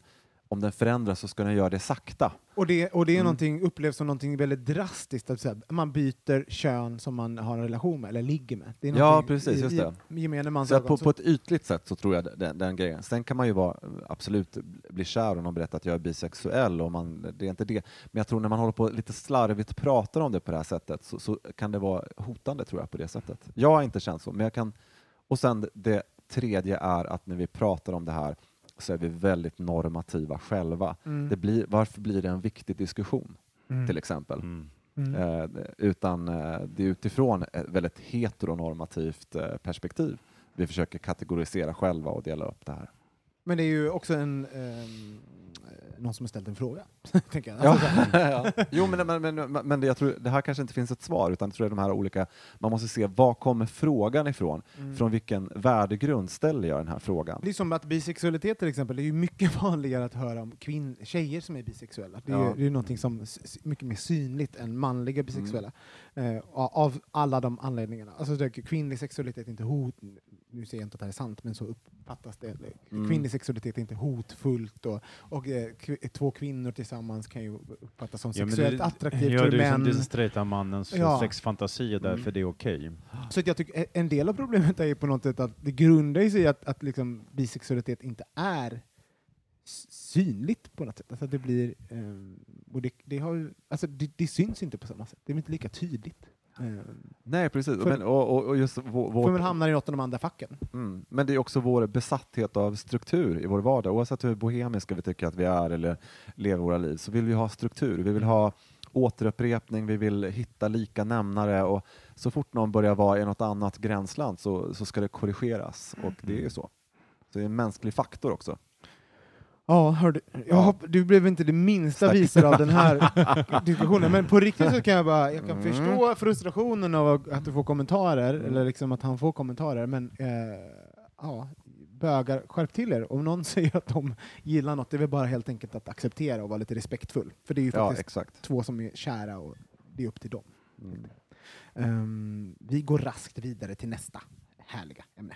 om den förändras så ska den göra det sakta. Och det, och det är Mm. upplevs som någonting väldigt drastiskt, att här, man byter kön som man har en relation med, eller ligger med. Ja, precis, just det. I, gemene mans Så på, på ett ytligt sätt så tror jag den, den grejen. Sen kan man ju vara, absolut bli kär och någon berättar att jag är bisexuell, och man, det är inte det. Men jag tror när man håller på lite slarvigt pratar om det på det här sättet så, så kan det vara hotande tror jag på det sättet. Jag har inte känt så, men jag kan... Och sen det tredje är att när vi pratar om det här så är vi väldigt normativa själva. Mm. Det blir, varför blir det en viktig diskussion, Mm. till exempel? Mm. Mm. Eh, utan eh, det är utifrån ett väldigt heteronormativt eh, perspektiv vi försöker kategorisera själva och dela upp det här. Men det är ju också en, ehm, eh, någon som har ställt en fråga. tänker jag. Ja. Alltså, ja. Jo, men, men, men, men det, jag tror, det här kanske inte finns ett svar, utan jag tror de här olika, man måste se var kommer frågan ifrån? mm. Från vilken värdegrund ställer jag den här frågan? Det är som att bisexualitet till exempel, det är ju mycket vanligare att höra om kvinn, tjejer som är bisexuella. Det är Ja. ju det är någonting som är mycket mer synligt än manliga bisexuella. Mm. Eh, av alla de anledningarna. Alltså det, kvinnlig sexualitet är inte hot, nu säger jag inte att det här är sant, men så uppfattas det. Mm. Kvinnlig sexualitet är inte hotfullt och, och eh, två kvinnor tillsammans kan ju uppfattas som Ja, sexuellt det- attraktivt Ja, för det är män. den straighta mannens Ja. sexfantasi och därför Mm. det är okej. Så att jag tycker en del av problemet är ju på något sätt att det grundar sig i att, att liksom bisexualitet inte är synligt på något sätt. Alltså det blir, ehm, och det, det, har alltså det, det syns inte på samma sätt. Det är inte lika tydligt. Um, Nej, precis. För- men, och, och, och just vår, för man vår, hamnar i något av de andra facken. mm, men det är också vår besatthet av struktur i vår vardag. Oavsett hur bohemiska vi tycker att vi är eller lever våra liv så vill vi ha struktur. Vi vill ha återupprepning, vi vill hitta lika nämnare och så fort någon börjar vara i något annat gränsland så, så ska det korrigeras och det är ju så. Så det är en mänsklig faktor också. Ja, hörde, jag Ja. hopp, du blev inte det minsta visare av den här diskussionen, men på riktigt så kan jag bara, jag kan Mm. förstå frustrationen av att du får kommentarer, Mm. eller liksom att han får kommentarer, men eh, ja, bögar, skärp till er. Om någon säger att de gillar något, det är väl bara helt enkelt att acceptera och vara lite respektfull. För det är ju Ja, faktiskt exakt. två som är kära och det är upp till dem. Mm. Ehm, vi går raskt vidare till nästa härliga ämne.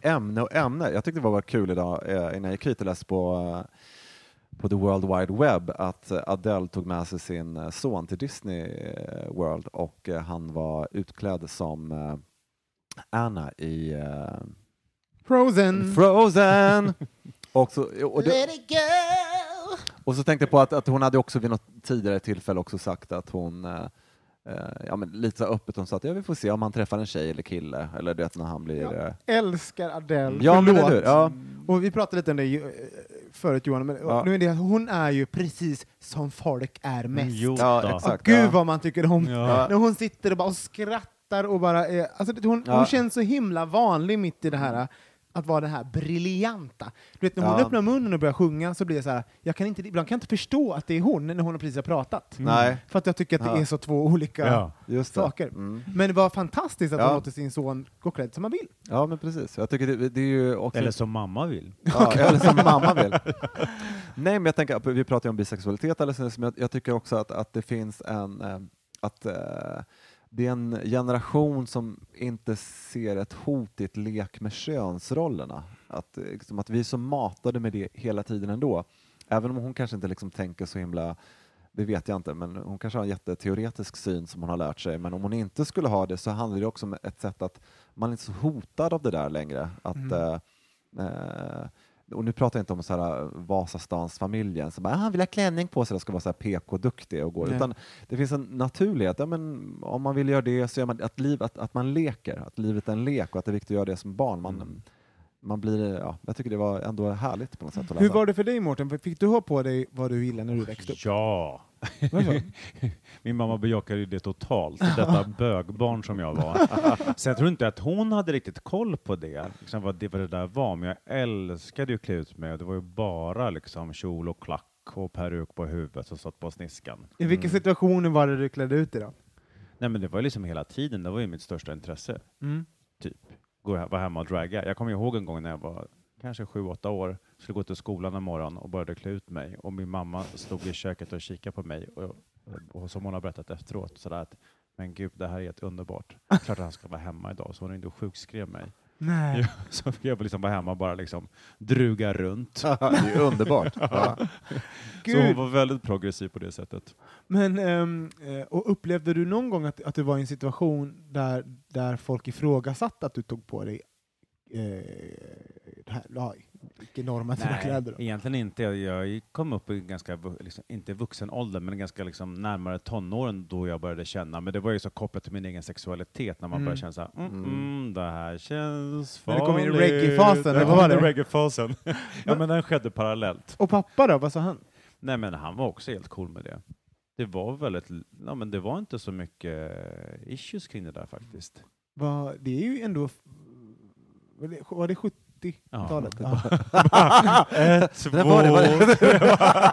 ämne och ämne. Jag tyckte det var kul idag eh, innan jag gick hit och läste på, eh, på The World Wide Web att Adele tog med sig sin eh, son till Disney World och han var utklädd som Anna i Frozen! Frozen! och, så, och, det, Let it go! och så tänkte jag på att, att hon hade också vid något tidigare tillfälle också sagt att hon ja, men lite så öppet hon sa att ja, vi får se om han träffar en tjej eller kille eller det när han blir... Ja. eh, Älskar Adele, Ja, men förlåt. hur? Ja. Och vi pratade lite om det eh, förut Johan, men Ja. nu är det, hon är ju precis som folk är mest. Jo, Ja, exakt. Gud ja. vad man tycker om Ja. när hon sitter och bara och skrattar och bara alltså, hon, Ja. hon känns så himla vanlig mitt i det här att vara det här briljanta. Du vet, när hon Ja. öppnar munnen och börjar sjunga så blir det så här, jag kan inte, ibland kan jag inte förstå att det är hon när hon precis har pratat. Nej, För att jag tycker att det Ja. är så två olika Ja. just det. saker. Mm. Men det var fantastiskt att Ja. hon låter sin son gå klädd som han vill. Ja, men precis. Jag tycker det, det är ju också... Eller som mamma vill. Ja, eller som mamma vill. Nej, men jag tänker, vi pratar ju om bisexualitet alldeles nyss, men jag, jag tycker också att, att det finns en... eh, Att, eh, det är en generation som inte ser ett hot i ett lek med könsrollerna. Att, eh, liksom, att vi är så matade med det hela tiden ändå. Även om hon kanske inte liksom tänker så himla det vet jag inte, men hon kanske har en jätteteoretisk syn som hon har lärt sig. Men om hon inte skulle ha det så handlar det också om ett sätt att man är inte så hotad av det där längre. Att, Mm. eh, eh, och nu pratar jag inte om så här Vasastansfamiljen som bara, "Ah, han vill ha klänning på sig och ska vara så här PK-duktig och gå. Nej. Utan det finns en naturlighet. Ja, men om man vill göra det så gör man att, liv, att, att man leker, att livet är en lek och att det är viktigt att göra det som barn. Man, Mm. Man blir, ja, jag tycker det var ändå härligt på något sätt att läsa. Hur var det för dig Mårten? Fick du ha på dig vad du ville när du växte upp? Ja! Min mamma bejakade det totalt, detta bögbarn som jag var. Så jag tror inte att hon hade riktigt koll på det, liksom vad, det, vad det där var, men jag älskade ju att klä ut mig och det var ju bara liksom kjol och klack och peruk på huvudet som satt på sniskan. I vilka situationer var det du klädde ut dig då? Nej men det var ju liksom hela tiden, det var ju mitt största intresse. Typ. Gå, vara hemma och dragga. Jag kommer ihåg en gång när jag var kanske sju, åtta år, skulle gå till skolan en morgon och började klä ut mig och min mamma stod i köket och kikade på mig och, och som hon har berättat efteråt sådär att men gud, det här är helt underbart. Klart att han ska vara hemma idag, så hon ringde och sjukskrev mig. Nej. Ja, så fick jag liksom vara hemma och bara liksom druga runt. det är underbart. Ja. Så hon var väldigt progressiv på det sättet. Men, eh, och upplevde du någon gång att, att du var i en situation där, där folk ifrågasatte att du tog på dig eh, det här, icke-normativa Nej, kläder? Egentligen inte. Jag, kom upp i ganska, liksom, inte vuxen ålder, men ganska liksom närmare tonåren då jag började känna, men det var ju så kopplat till min egen sexualitet när man mm. började känna såhär, mm, mm, mm. det här känns farligt. När du kom in i reggae-fasen? När kom in reggae-fasen. ja, men den skedde parallellt. Och pappa då, vad sa han? Nej, men han var också helt cool med det det var väldigt, ja, men det var inte så mycket eh, issues kring det där faktiskt. Va, det är ju ändå, var det 70 90-talet. Ja. Ett, två...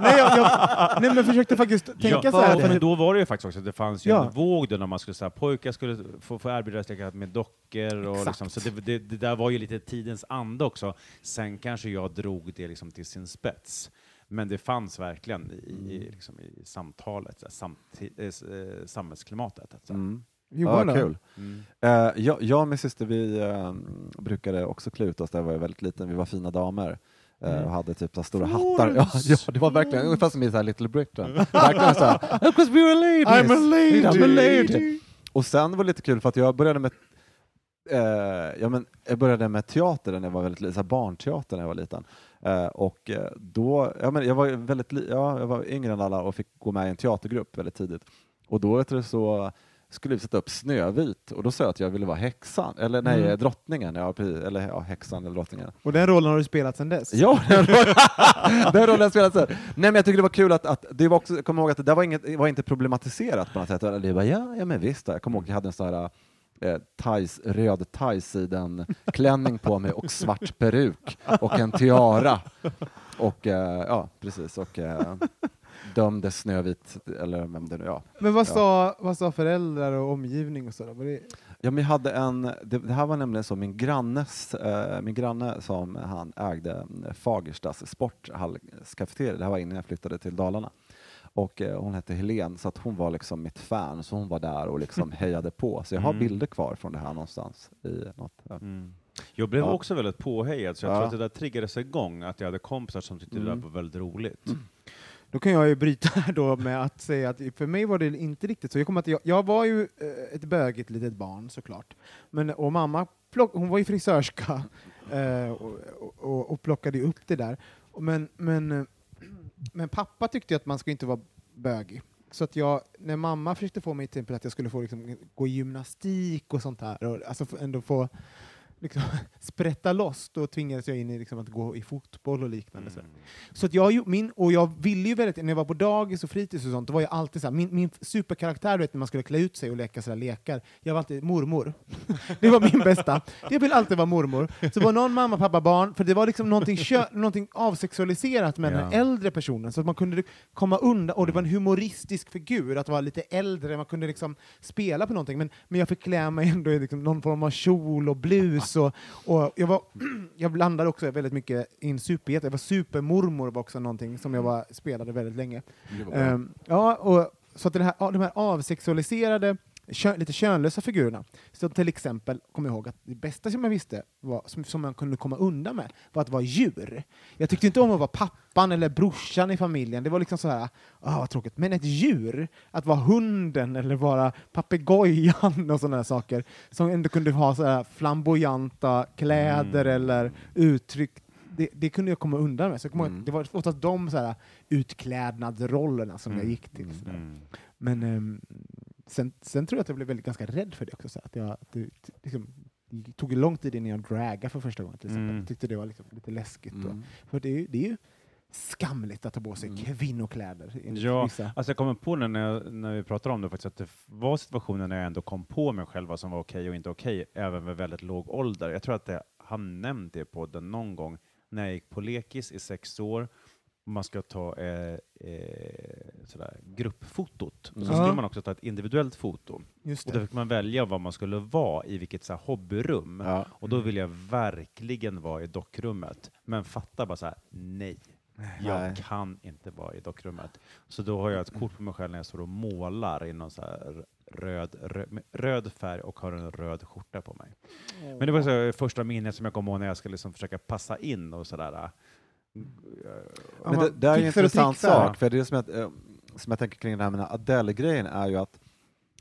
Nej, jag, jag, nej, men försökte faktiskt tänka ja, så här. Men då var det ju faktiskt också att det fanns ju ja. en våg då när man skulle säga pojkar skulle få, få erbjudas leka med dockor. Och liksom, så det, det, det, där var ju lite tidens ande också. Sen kanske jag drog det liksom till sin spets. Men det fanns verkligen i, i, mm. liksom i samtalet, samt, eh, eh samhällsklimatet. Alltså. Mm. Johan ja, då? kul. Mm. Eh, jag, jag och min syster vi eh, brukade också klä ut oss när jag var väldigt liten. Vi var fina damer. eh, Mm. Och hade typ så stora hattar. Ja, ja, det var verkligen ungefär som i så här Little Britain. Verkligen så här, because we were ladies. I'm a lady! I'm a lady. Och sen var det lite kul för att jag började med eh, ja, men jag började med teater när jag var väldigt liten, så här barnteater när jag var liten. Eh, och eh, då, ja, men jag var väldigt ja, jag var yngre än alla och fick gå med i en teatergrupp väldigt tidigt. Och då vet du, så skulle vi sätta upp Snövit och då sa jag att jag ville vara häxan, eller nej, Mm. drottningen, ja, eller ja, häxan eller drottningen. Och den rollen har du spelat sedan dess? Ja, den rollen, den rollen har jag spelat sen. Nej, men jag tycker det var kul att, att det var också, jag kommer ihåg att det där var, inget, var inte problematiserat på något sätt. Det var, ja, ja, men visst. Jag kommer ihåg att jag hade en sån här eh, thais, röd thai-siden-klänning på mig och svart peruk och en tiara. Och eh, ja, precis. Och eh, dömde Snövit, eller vem det nu ja. Men vad Ja. sa, vad sa föräldrar och omgivning och sådär? Var det, Ja, men jag hade en, det, det här var nämligen så, min grannes, eh, min granne som han ägde eh, Fagerstas sporthallskafeteria, det här var innan jag flyttade till Dalarna. Och eh, hon hette Helen, så att hon var liksom mitt fan, så hon var där och liksom hejade på. Så jag har Mm. bilder kvar från det här någonstans. I något, ja. Mm. Jag blev Ja. också väldigt påhejad, så jag Ja. tror att det där triggades igång, att jag hade kompisar som tyckte det Mm. där var väldigt roligt. Då kan jag ju bryta här då med att säga att för mig var det inte riktigt så. Jag, kom att jag, jag var ju eh, ett bögigt litet barn såklart. Men, och mamma plock, hon var ju frisörska eh, och, och, och plockade upp det där. Men, men, men pappa tyckte ju att man ska inte vara bögig. Så att jag, när mamma försökte få mig till att jag skulle få liksom, gå i gymnastik och sånt där och alltså ändå få liksom, sprätta loss, då tvingades jag in i liksom, att gå i fotboll och liknande. Så. Så att jag, min, och jag ville ju väldigt, när jag var på dagis och fritids och sånt, då var jag alltid så här, min, min superkaraktär, du vet när man skulle klä ut sig och leka sådana lekar, jag var alltid mormor. det var min bästa. Jag vill alltid vara mormor. Så var någon mamma, pappa, barn, för det var liksom någonting, kö, någonting avsexualiserat med den Ja. äldre personen, så att man kunde komma undan, och det var en humoristisk figur, att vara lite äldre, man kunde liksom spela på någonting, men, men jag fick klä mig ändå i liksom någon form av kjol och blus, och, och jag, var, jag blandade också väldigt mycket in superhjälte, jag var supermormor var också någonting som jag var, spelade väldigt länge. Ehm, ja, och, så att det här, de här avsexualiserade, kö, lite könlösa figurerna, så till exempel, kom jag ihåg att det bästa som jag visste, var, som, som man kunde komma undan med, var att vara djur. Jag tyckte inte om att vara pappan eller brorsan i familjen, det var liksom så här, ah, vad tråkigt. Men ett djur, att vara hunden eller vara papegojan och sådana saker, som ändå kunde ha så här flamboyanta kläder Mm. eller uttryck, det, det kunde jag komma undan med. Så jag ihåg Mm. att det var oftast de så här, utklädnadsrollerna som jag Mm. gick till. Mm. Men ehm, sen, sen tror jag att jag blev väldigt ganska rädd för det också. Så att jag, det, liksom, det tog lång tid innan jag dragade för första gången. Till exempel. Mm. Jag tyckte det var liksom lite läskigt. Mm. För det är, det är ju skamligt att ta på sig Mm. kvinnokläder. Ja, vissa. Alltså jag kommer på det när, jag, när vi pratar om det faktiskt, att det var situationer när jag ändå kom på mig själv vad som var okej och inte okej, även vid väldigt låg ålder. Jag tror att jag har nämnt det i podden någon gång, när jag gick på lekis i sex år, och man ska ta eh, eh, sådär, gruppfotot. Och så skulle man också ta ett individuellt foto. Just Och det. då fick man välja vad man skulle vara i vilket så här, hobbyrum. Ja. Och då ville jag verkligen vara i dockrummet. Men fatta bara så här, nej. Jag Nej. kan inte vara i dockrummet. Så då har jag ett kort på mig själv när jag står och målar i någon så här röd, röd, röd färg och har en röd skjorta på mig. Men det var så första minnet som jag kommer ihåg när jag ska liksom försöka passa in och sådär. Men det, det är en fixar och intressant sak, för det är som jag, eh, som jag tänker kring det här med den Adele-grejen är ju att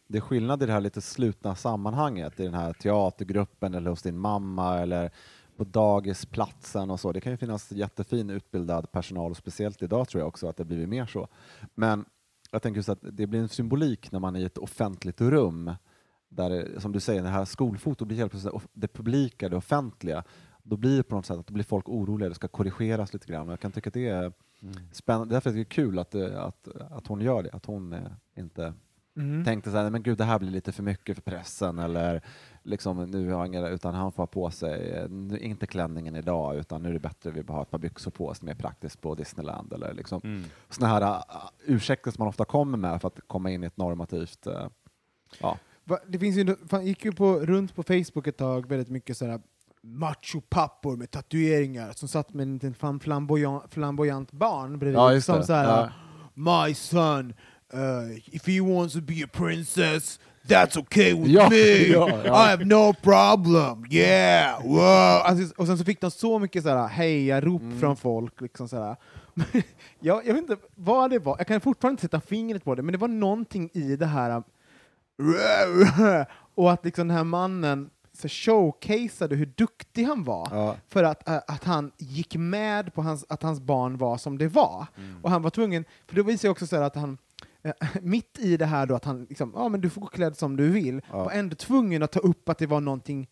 det är skillnad i det här lite slutna sammanhanget, i den här teatergruppen eller hos din mamma eller på dagisplatsen och så. Det kan ju finnas jättefin utbildad personal, och speciellt idag tror jag också att det blivit mer så. Men jag tänker just att det blir en symbolik när man är i ett offentligt rum, där som du säger, det här skolfotot blir helt plötsligt det publika, det offentliga. Då blir det på något sätt att då blir folk oroliga, det ska korrigeras lite grann. Jag kan tycka att det är spännande, därför är det kul att, eh, att, att hon gör det, att hon eh, inte Mm. tänkte så här, men gud det här blir lite för mycket för pressen eller liksom nu har han utan han får ha på sig, eh, nu, inte klänningen idag utan nu är det bättre vi bara har ett par byxor på oss mer praktiskt på Disneyland eller liksom Mm. såna här uh, ursäkter som man ofta kommer med för att komma in i ett normativt, uh, ja. Va, Det finns ju, fan, gick ju på, runt på Facebook ett tag väldigt mycket sådär machopappor med tatueringar som satt med en liten flam- flamboyant, flamboyant barn bredvid Ja, som det. såhär My son, uh, if he wants to be a princess That's okay with Ja, me! ja, ja. I have no problem! Yeah! Wow. Alltså, och sen så fick de så mycket såhär hejarop Mm. från folk. Liksom såhär. jag, jag vet inte vad det var, jag kan fortfarande inte sätta fingret på det, men det var någonting i det här och att liksom den här mannen så showcaseade hur duktig han var Ja. för att, att han gick med på hans, att hans barn var som det var. Och han var tvungen, för det visar ju också så att han mitt i det här då att han liksom, ja men du får gå klädd som du vill, Ja. var ändå tvungen att ta upp att det var någonting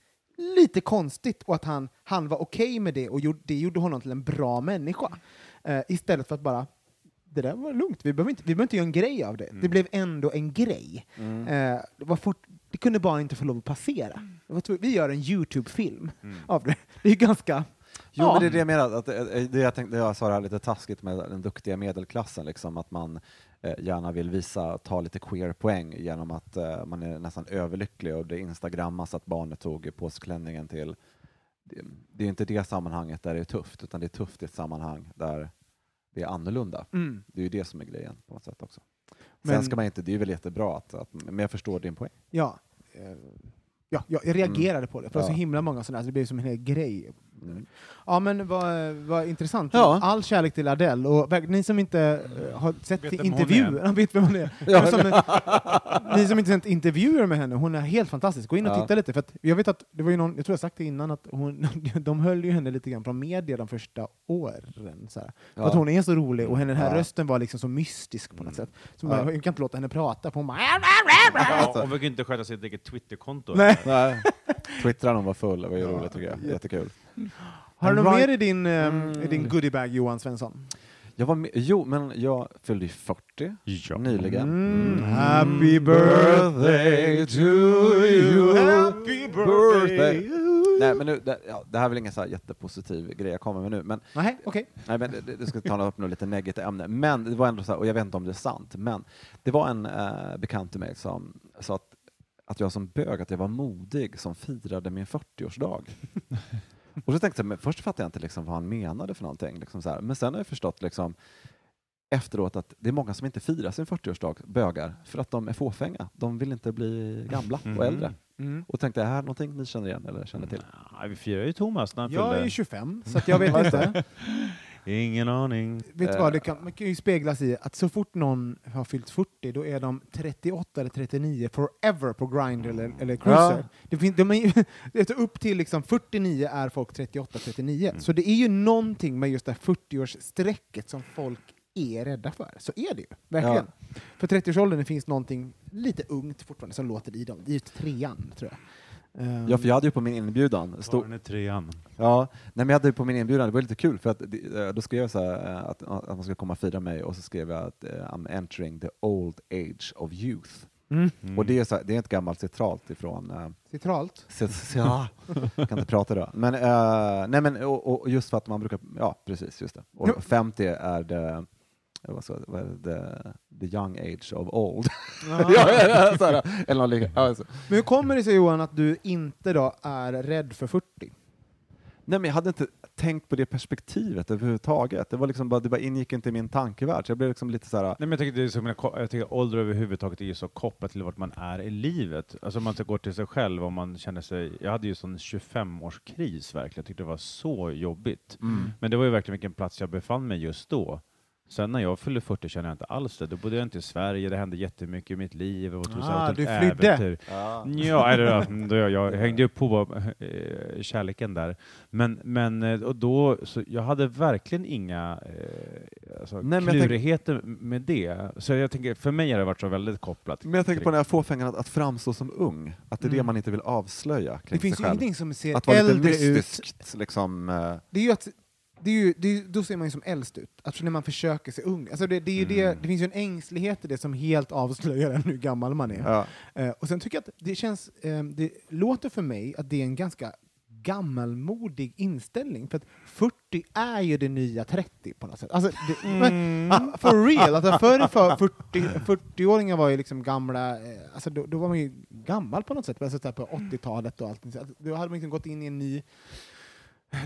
lite konstigt och att han, han var okej med det och gjorde, det gjorde honom till en bra människa. Eh, istället för att bara det där var lugnt, vi behöver inte, vi behöver inte göra en grej av det. Det blev ändå en grej. Mm. Eh, det, var fort, det kunde bara inte få lov att passera. Det tv- vi gör en YouTube-film av det. Det är ganska... Jo, Ja. men det är det jag menar. Att, eh, det jag, tänkte, det jag sa det här lite taskigt med den duktiga medelklassen, liksom, att man eh, gärna vill visa, ta lite queer-poäng genom att eh, man är nästan överlycklig och det instagrammas att barnet tog på sig klänningen till... Det, det är inte det sammanhanget där det är tufft, utan det är tufft i ett sammanhang där det är annorlunda. Mm. Det är ju det som är grejen på något sätt också. Men- Sen ska man inte, det är väl jättebra, att, att, men jag förstår din poäng. Ja. Eh, ja, jag, reagerade på det, för det var så Ja. himla många sådana, så det blev som en hel grej. Mm. Ja men vad, vad intressant. Ja. All kärlek till Adele, och ni som inte eh, har sett Vet intervjuer, han vet vem hon är. Ja. Som, ni som inte sett intervjuer med henne, hon är helt fantastisk. Gå in och Ja. titta lite, för att jag vet att det var ju någon, jag tror jag sagt det innan, att hon, de höll ju henne lite grann från media de första åren. Så här. För att hon är så rolig och hennes här Ja. rösten var liksom så mystisk på något sätt. Så Ja. man, jag kan inte låta henne prata, för hon bara... Ja, hon vågar inte sköta sitt eget Twitterkonto. Nej. Nej. Twittrade hon var full, det var ju roligt tycker jag. Jättekul. Har du något Right. mer i din, eh, Mm. i din goodiebag, Johan Svensson? Jag var med, jo, men jag fyllde ju 40 Ja. nyligen. Mm. Happy birthday to you, happy birthday. Nej, men nu, det, ja, det här är väl ingen så här jättepositiv grej jag kommer med nu, men, Nej, okej. nej, men det, det ska ta upp något lite negativt ämne. Men det var ändå så här, och jag vet inte om det är sant, men det var en eh, bekant till mig som sa att, att jag som bög, att jag var modig som firade min 40-årsdag. och så tänkte jag, men först fattade jag inte liksom vad han menade för någonting, liksom så här. men sen har jag förstått liksom, efteråt att det är många som inte firar sin 40-årsdag, bögar, för att de är fåfänga. De vill inte bli gamla och Mhm. äldre. Mm. Och tänkte, är det här någonting ni känner igen eller känner till? Ja, vi firar ju Thomas när han Jag är fyllde. ju 25, så att jag vet inte. Ingen aning. Vet du Eh. vad, det kan, man kan ju speglas i att så fort någon har fyllt 40, då är de 38 eller 39 forever på Grindr eller, eller Cruiser. Ja. Det finns, de är, ju- det är upp till liksom 49 är folk 38-39. Mm. Så det är ju någonting med just det här 40-årsstrecket som folk är rädda för. Så är det ju, verkligen. För 30-årsåldern finns någonting lite ungt fortfarande som låter i dem. Det är ju trean, tror jag. Ja, för jag hade ju på min inbjudan, stod, Barn är trean. ja, nej, men jag hade ju på min inbjudan, det var lite kul för att eh, då skrev jag så här, eh, att, att man ska komma och fira mig och så skrev jag att eh, I'm entering the old age of youth. mm. Och det är, så här, det är ett gammalt citat ifrån uh, Citralt. Ja, kan inte prata idag. Men, eh, nej, men och, och just för att man brukar, ja precis, just det. Och 50 är det, vad ska, vad det, the young age of old. ja, ja, ja, så här, eller något liknande. Ja, alltså. Men hur kommer det sig Johan att du inte då är rädd för 40? Nej, men jag hade inte tänkt på det perspektivet överhuvudtaget. Det, var liksom bara, det bara ingick inte i min tankevärld. Så jag blev liksom lite så här, Nej, men jag, tycker det är som, jag tycker ålder överhuvudtaget är ju så kopplat till vart man är i livet. Alltså om man går till sig själv, om man känner sig... Jag hade ju sån 25-årskris verkligen, jag tyckte det var så jobbigt. mm. Men det var ju verkligen vilken plats jag befann mig just då. Sen när jag fyllde 40 kände jag inte alls det. Då bodde jag inte i Sverige, det hände jättemycket i mitt liv. Och Ah, du flydde. Ja. Ja, eller, då jag, jag hängde upp på eh, kärleken där. Men, men eh, och då, så jag hade verkligen inga eh, alltså, Nej, men jag tänk- klurigheter med det. Så jag tänker, för mig har det varit så väldigt kopplat. Men jag tänker på den här fåfängan att, att framstå som ung, att det är det Mm. man inte vill avslöja kring Det finns sig ju själv. ingenting som ser Att vara lite äldre ut. mystiskt, liksom. eh, Det är ju att, det är ju, det är, då ser man ju som äldst ut, alltså när man försöker se ung. Alltså det, det, är ju det, Mm. det finns ju en ängslighet i det som helt avslöjar hur gammal man är. Ja. Eh, och sen tycker jag att det känns, eh, det låter för mig att det är en ganska gammalmodig inställning, för att 40 är ju det nya 30 på något sätt. Alltså, det, men, ah, for real, alltså förr för 40, 40-åringar var ju liksom gamla, eh, alltså då, då var man ju gammal på något sätt, alltså på 80-talet och allt. Så att Då hade man liksom gått in i en ny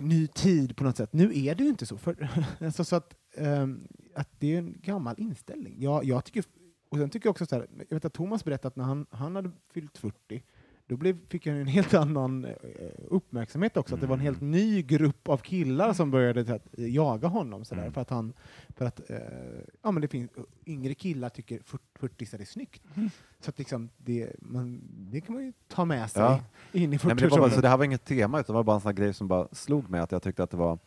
ny tid på något sätt. Nu är det ju inte så. För, alltså, så att, um, att det är en gammal inställning. Jag, jag tycker, och sen tycker jag också så här, jag vet att Thomas berättade att när han, han hade fyllt 40, då blev, fick han en helt annan eh, uppmärksamhet också, att det var en helt ny grupp av killar som började att, jaga honom, så där, Mm. för att han, för att, eh, ja men det finns, yngre killar tycker 40, 40 är snyggt. Så att liksom, det, man, det kan man ju ta med sig Ja. in i Nej, men det, var bara, 40-årsåldern. så det här var inget tema, utan det var bara en sån grej som bara slog mig, att jag tyckte att det var,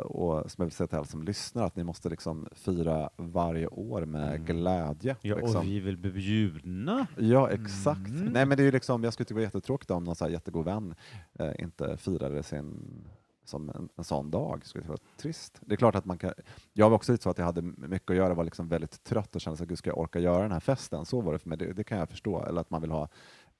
och som jag vill säga till alla som lyssnar, att ni måste liksom fira varje år med Mm. glädje. Ja, liksom. och vi vill bli bjudna. Ja, exakt. Mm. Nej, men det är liksom, jag skulle tycka det var jättetråkigt om någon så här jättegod vän eh, inte firade sin som en, en sån dag. Det skulle vara trist. Det är klart att man kan... Jag var också lite så att jag hade mycket att göra, var liksom väldigt trött och kände att gud, ska jag orka göra den här festen? Så var det för mig. Det, det kan jag förstå. Eller att man vill ha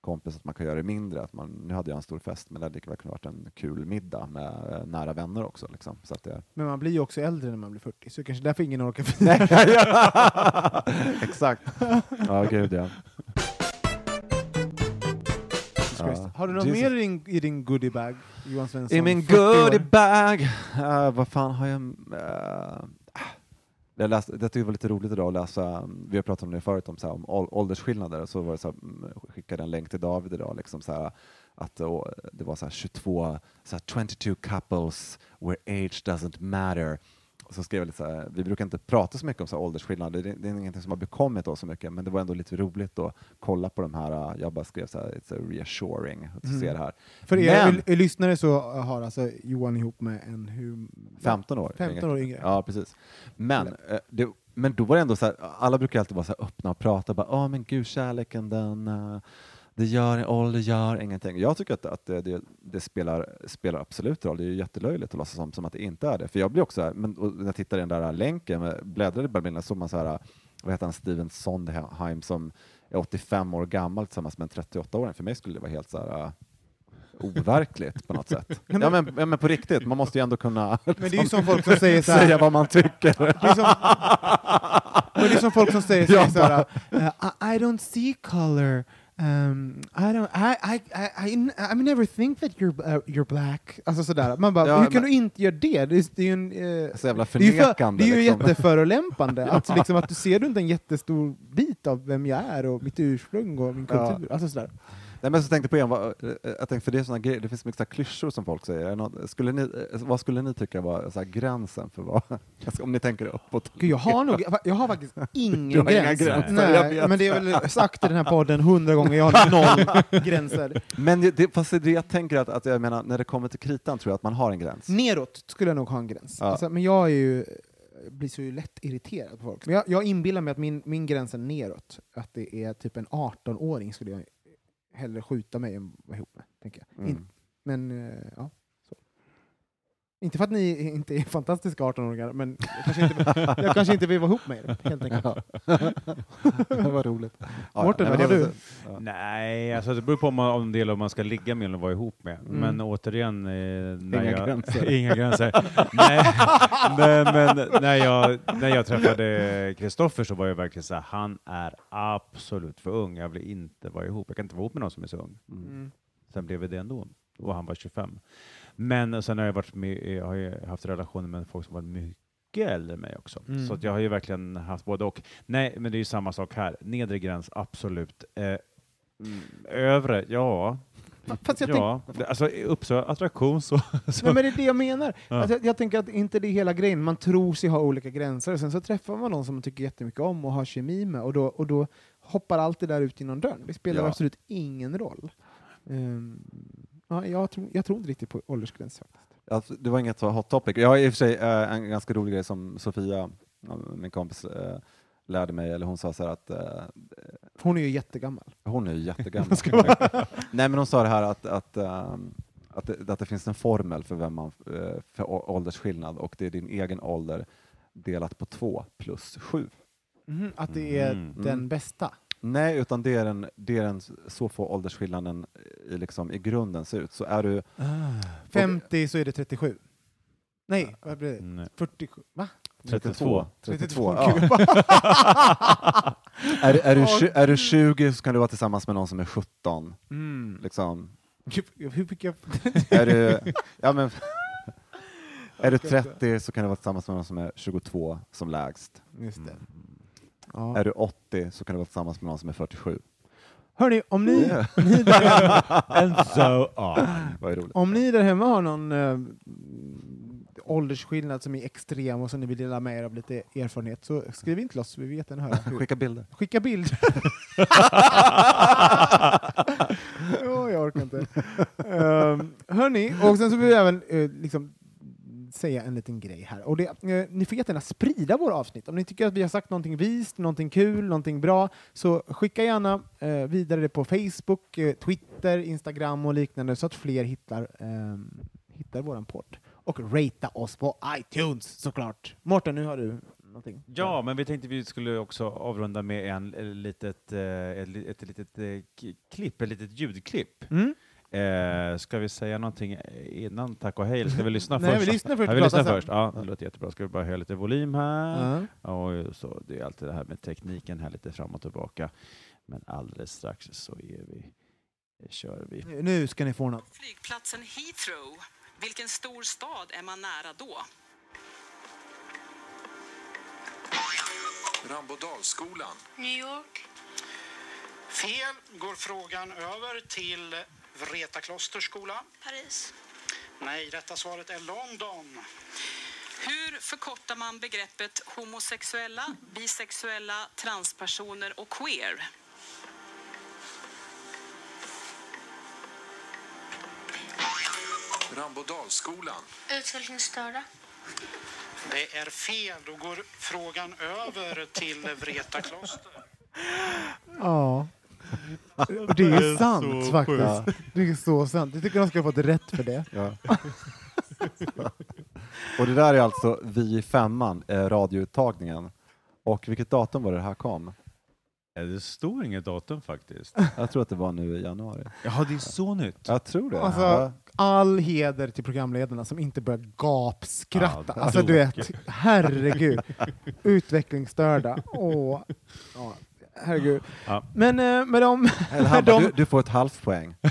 kompis, att man kan göra det mindre. Att man, nu hade jag en stor fest, men det hade lika väl kunnat varit en kul middag med eh, nära vänner också. Liksom. Så att det, Men man blir ju också äldre när man blir 40, så kanske därför ingen orkar fira. Exakt. Ja, gud ja. Ja. Har du något Jesus. mer i din, i din goodiebag, Johan Svensson? I min 40 år? goodiebag! Uh, vad fan har jag... Uh, jag läste, jag tyckte det var lite roligt idag att läsa, vi har pratat om det förut, om, så här, om åldersskillnader, så var det så här, mm, skickade en länk till David idag, liksom så här, att det var så här 22, så här, 22 couples where age doesn't matter. Och så skrev jag lite så här, vi brukar inte prata så mycket om så här åldersskillnader, det, det är ingenting som har bekommit oss så mycket, men det var ändå lite roligt att kolla på de här, uh, jag bara skrev så här, it's reassuring att Mm. se det här. För er Men- l- lyssnare så har alltså Johan ihop med en hur... 15 år. 15 år yngre. Ja, precis. Men, eh, det, men då var det ändå så här, alla brukar alltid vara så öppna och prata, bara, åh men gud, kärleken den, eh, det gör, ålder gör ingenting. Jag tycker att, att det, det, det spelar, spelar absolut roll, det är ju jättelöjligt att låtsas som, som att det inte är det. För jag blir också, här, men, när jag tittar i den där länken, med- bläddrade i Bibeln, såg man så här, vad heter han, Steven Sondheim som är 85 år gammal tillsammans med en 38-åring. För mig skulle det vara helt så här, eh, overkligt på något sätt. Ja men, ja men på riktigt, man måste ju ändå kunna Men det är ju som folk som säger så här, säga vad man tycker. det är som, men det är som folk som säger, så här, I don't see color. Um, I don't, I, I, I, I, I never think that you're, uh, you're black. Alltså sådär. Man bara, Ja, hur kan du inte göra det? Det är, det är ju en... eh, Så jävla det är ju, för, förnekande. det är ju liksom. jätteförolämpande. Att, liksom, att du ser du inte en jättestor bit av vem jag är och mitt ursprung och min Ja. kultur. Alltså sådär. Nej, men så tänkte på en, vad- eh, jag tänkte, för det, är såna grejer, det finns mycket så klyschor som folk säger. Skulle ni, eh, vad skulle ni tycka var så gränsen för vad, alltså, om ni tänker uppåt? Gud, jag har nog, jag har faktiskt ingen har gräns. gränser, Nej, men det är väl sagt i den här podden hundra gånger, jag har noll gränser. Men det, fast det, jag tänker att, att jag menar, när det kommer till kritan tror jag att man har en gräns. Neråt skulle jag nog ha en gräns. Ja. Alltså, men jag är ju, blir så lätt irriterad på folk. Men jag, jag inbillar mig att min, min gräns är neråt. Att det är typ en 18-åring skulle jag hellre skjuta mig än vara ihop med. Tänker jag. Mm. In, men, eh, ja. Inte för att ni inte är fantastiska 18-åringar, men jag kanske inte, jag kanske inte vill vara ihop med er, helt enkelt. det var roligt. Ja, Mårten, det du? Ja. Nej, alltså det beror på om man, om gäller om man ska ligga med eller vara ihop med. Mm. Men återigen... Eh, när Inga jag, gränser. inga gränser. Nej, men, men när, jag, när jag träffade Kristoffer så var jag verkligen så här, han är absolut för ung. Jag vill inte vara ihop. Jag kan inte vara ihop med någon som är så ung. Mm. Sen blev vi det ändå. Och han var 25. Men sen har jag, varit med, jag har haft relationer med folk som var mycket äldre än mig också. Mm. Så att jag har ju verkligen haft både och. Nej, men det är ju samma sak här. Nedre gräns, absolut. Eh, övre, ja. Fast jag Ja, det- alltså Uppsala attraktion så... så Nej, men det är det jag menar. Ja. Alltså, jag, jag tänker att inte det är hela grejen. Man tror sig ha olika gränser, och sen så träffar man någon som man tycker jättemycket om och har kemi med, och då, och då hoppar allt det där ut genom dörren. Det spelar Ja. absolut ingen roll. Ehm, ja, jag, tror, jag tror inte riktigt på åldersgräns faktiskt. Alltså, det var inget så hot topic. Jag har i och för sig eh, en ganska rolig grej som Sofia, ja, min kompis, eh, lärde mig, eller hon sa så här att eh, Hon är ju jättegammal. hon är ju jättegammal. Nej men hon sa det här att, att, ehm, att, det, att det finns en formel för, vem man, eh, för åldersskillnad och det är din egen ålder delat på två plus sju. Mhm, att det är Mm. den Mm. bästa. Nej, utan det är den, det är den så få åldersskillnaden i, liksom, i grunden ser ut. Så är du, 50 så är det 37. Nej, vad blir det? Nej. 47? Va? 32. 32 ja. är, är, du, är du 20 så kan du vara tillsammans med någon som är 17. Mm. Liksom. Hur fick jag... Är du, ja, men, är du 30 så kan du vara tillsammans med någon som är 22 som lägst. Just det. Mm. Ja. Är du 80 så kan du vara tillsammans med någon som är 47. Hörni, om ni, Ja. ni där hemma, And so on. Om ni där hemma har någon eh, åldersskillnad som är extrem och som ni vill dela med er av lite erfarenhet så skriv in till oss, vi vet en höra. Skicka bilder. Skicka bild. Åh, jag orkar inte. Um, hörni, och sen så vill jag även eh, liksom säga en liten grej här. Och det, eh, ni får jättegärna sprida våra avsnitt. Om ni tycker att vi har sagt någonting vist, någonting kul, någonting bra, så skicka gärna eh, vidare det på Facebook, eh, Twitter, Instagram och liknande så att fler hittar, ehm, hittar våran podd. Och ratea oss på iTunes såklart. Mårten, nu har du någonting. Ja, men vi tänkte vi skulle också avrunda med en, eh, litet, eh, ett, ett litet eh, klipp, ett litet ljudklipp. Mm? Eh, ska vi säga någonting innan tack och hej, eller ska vi lyssna Nej, först? vi lyssnar först. Ja, vi lyssnar först. Ja, det låter jättebra. Ska vi bara höja lite volym här? Ja. Och så, det är alltid det här med tekniken här lite fram och tillbaka. Men alldeles strax så är vi, kör vi. Nu ska ni få något. Flygplatsen Heathrow. Vilken stor stad är man nära då? Rambodalsskolan. New York. Fel går frågan över till Vreta klosterskola. Paris. Nej, rätta svaret är London. Hur förkortar man begreppet homosexuella, bisexuella, transpersoner och queer? Rambodalsskolan. Utvecklingsstörda. Det är fel. Då går frågan över till Vreta kloster. Ja. Och det är sant faktiskt. Det är så sant. Jag tycker de ska ha fått rätt för det. Ja. och det där är alltså Vi i femman, eh, radiouttagningen. Och vilket datum var det det här kom? Eh, Det står inget datum faktiskt. Jag tror att det var nu i januari. Jaha, det är så nytt. Jag tror det. Alltså, Ja. all heder till programledarna som inte börjar gapskratta. Ja, alltså du vet, herregud. Utvecklingsstörda. Åh. Ja, herregud. Ja. Men eh, med dem... Eller han de- du, du får ett halvt poäng.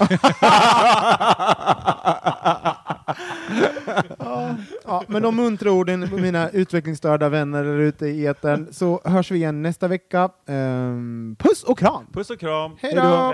Ja, med de muntra orden, mina utvecklingsstörda vänner där ute i etern, så hörs vi igen nästa vecka. Ehm, puss och kram! Puss och kram! Hej då!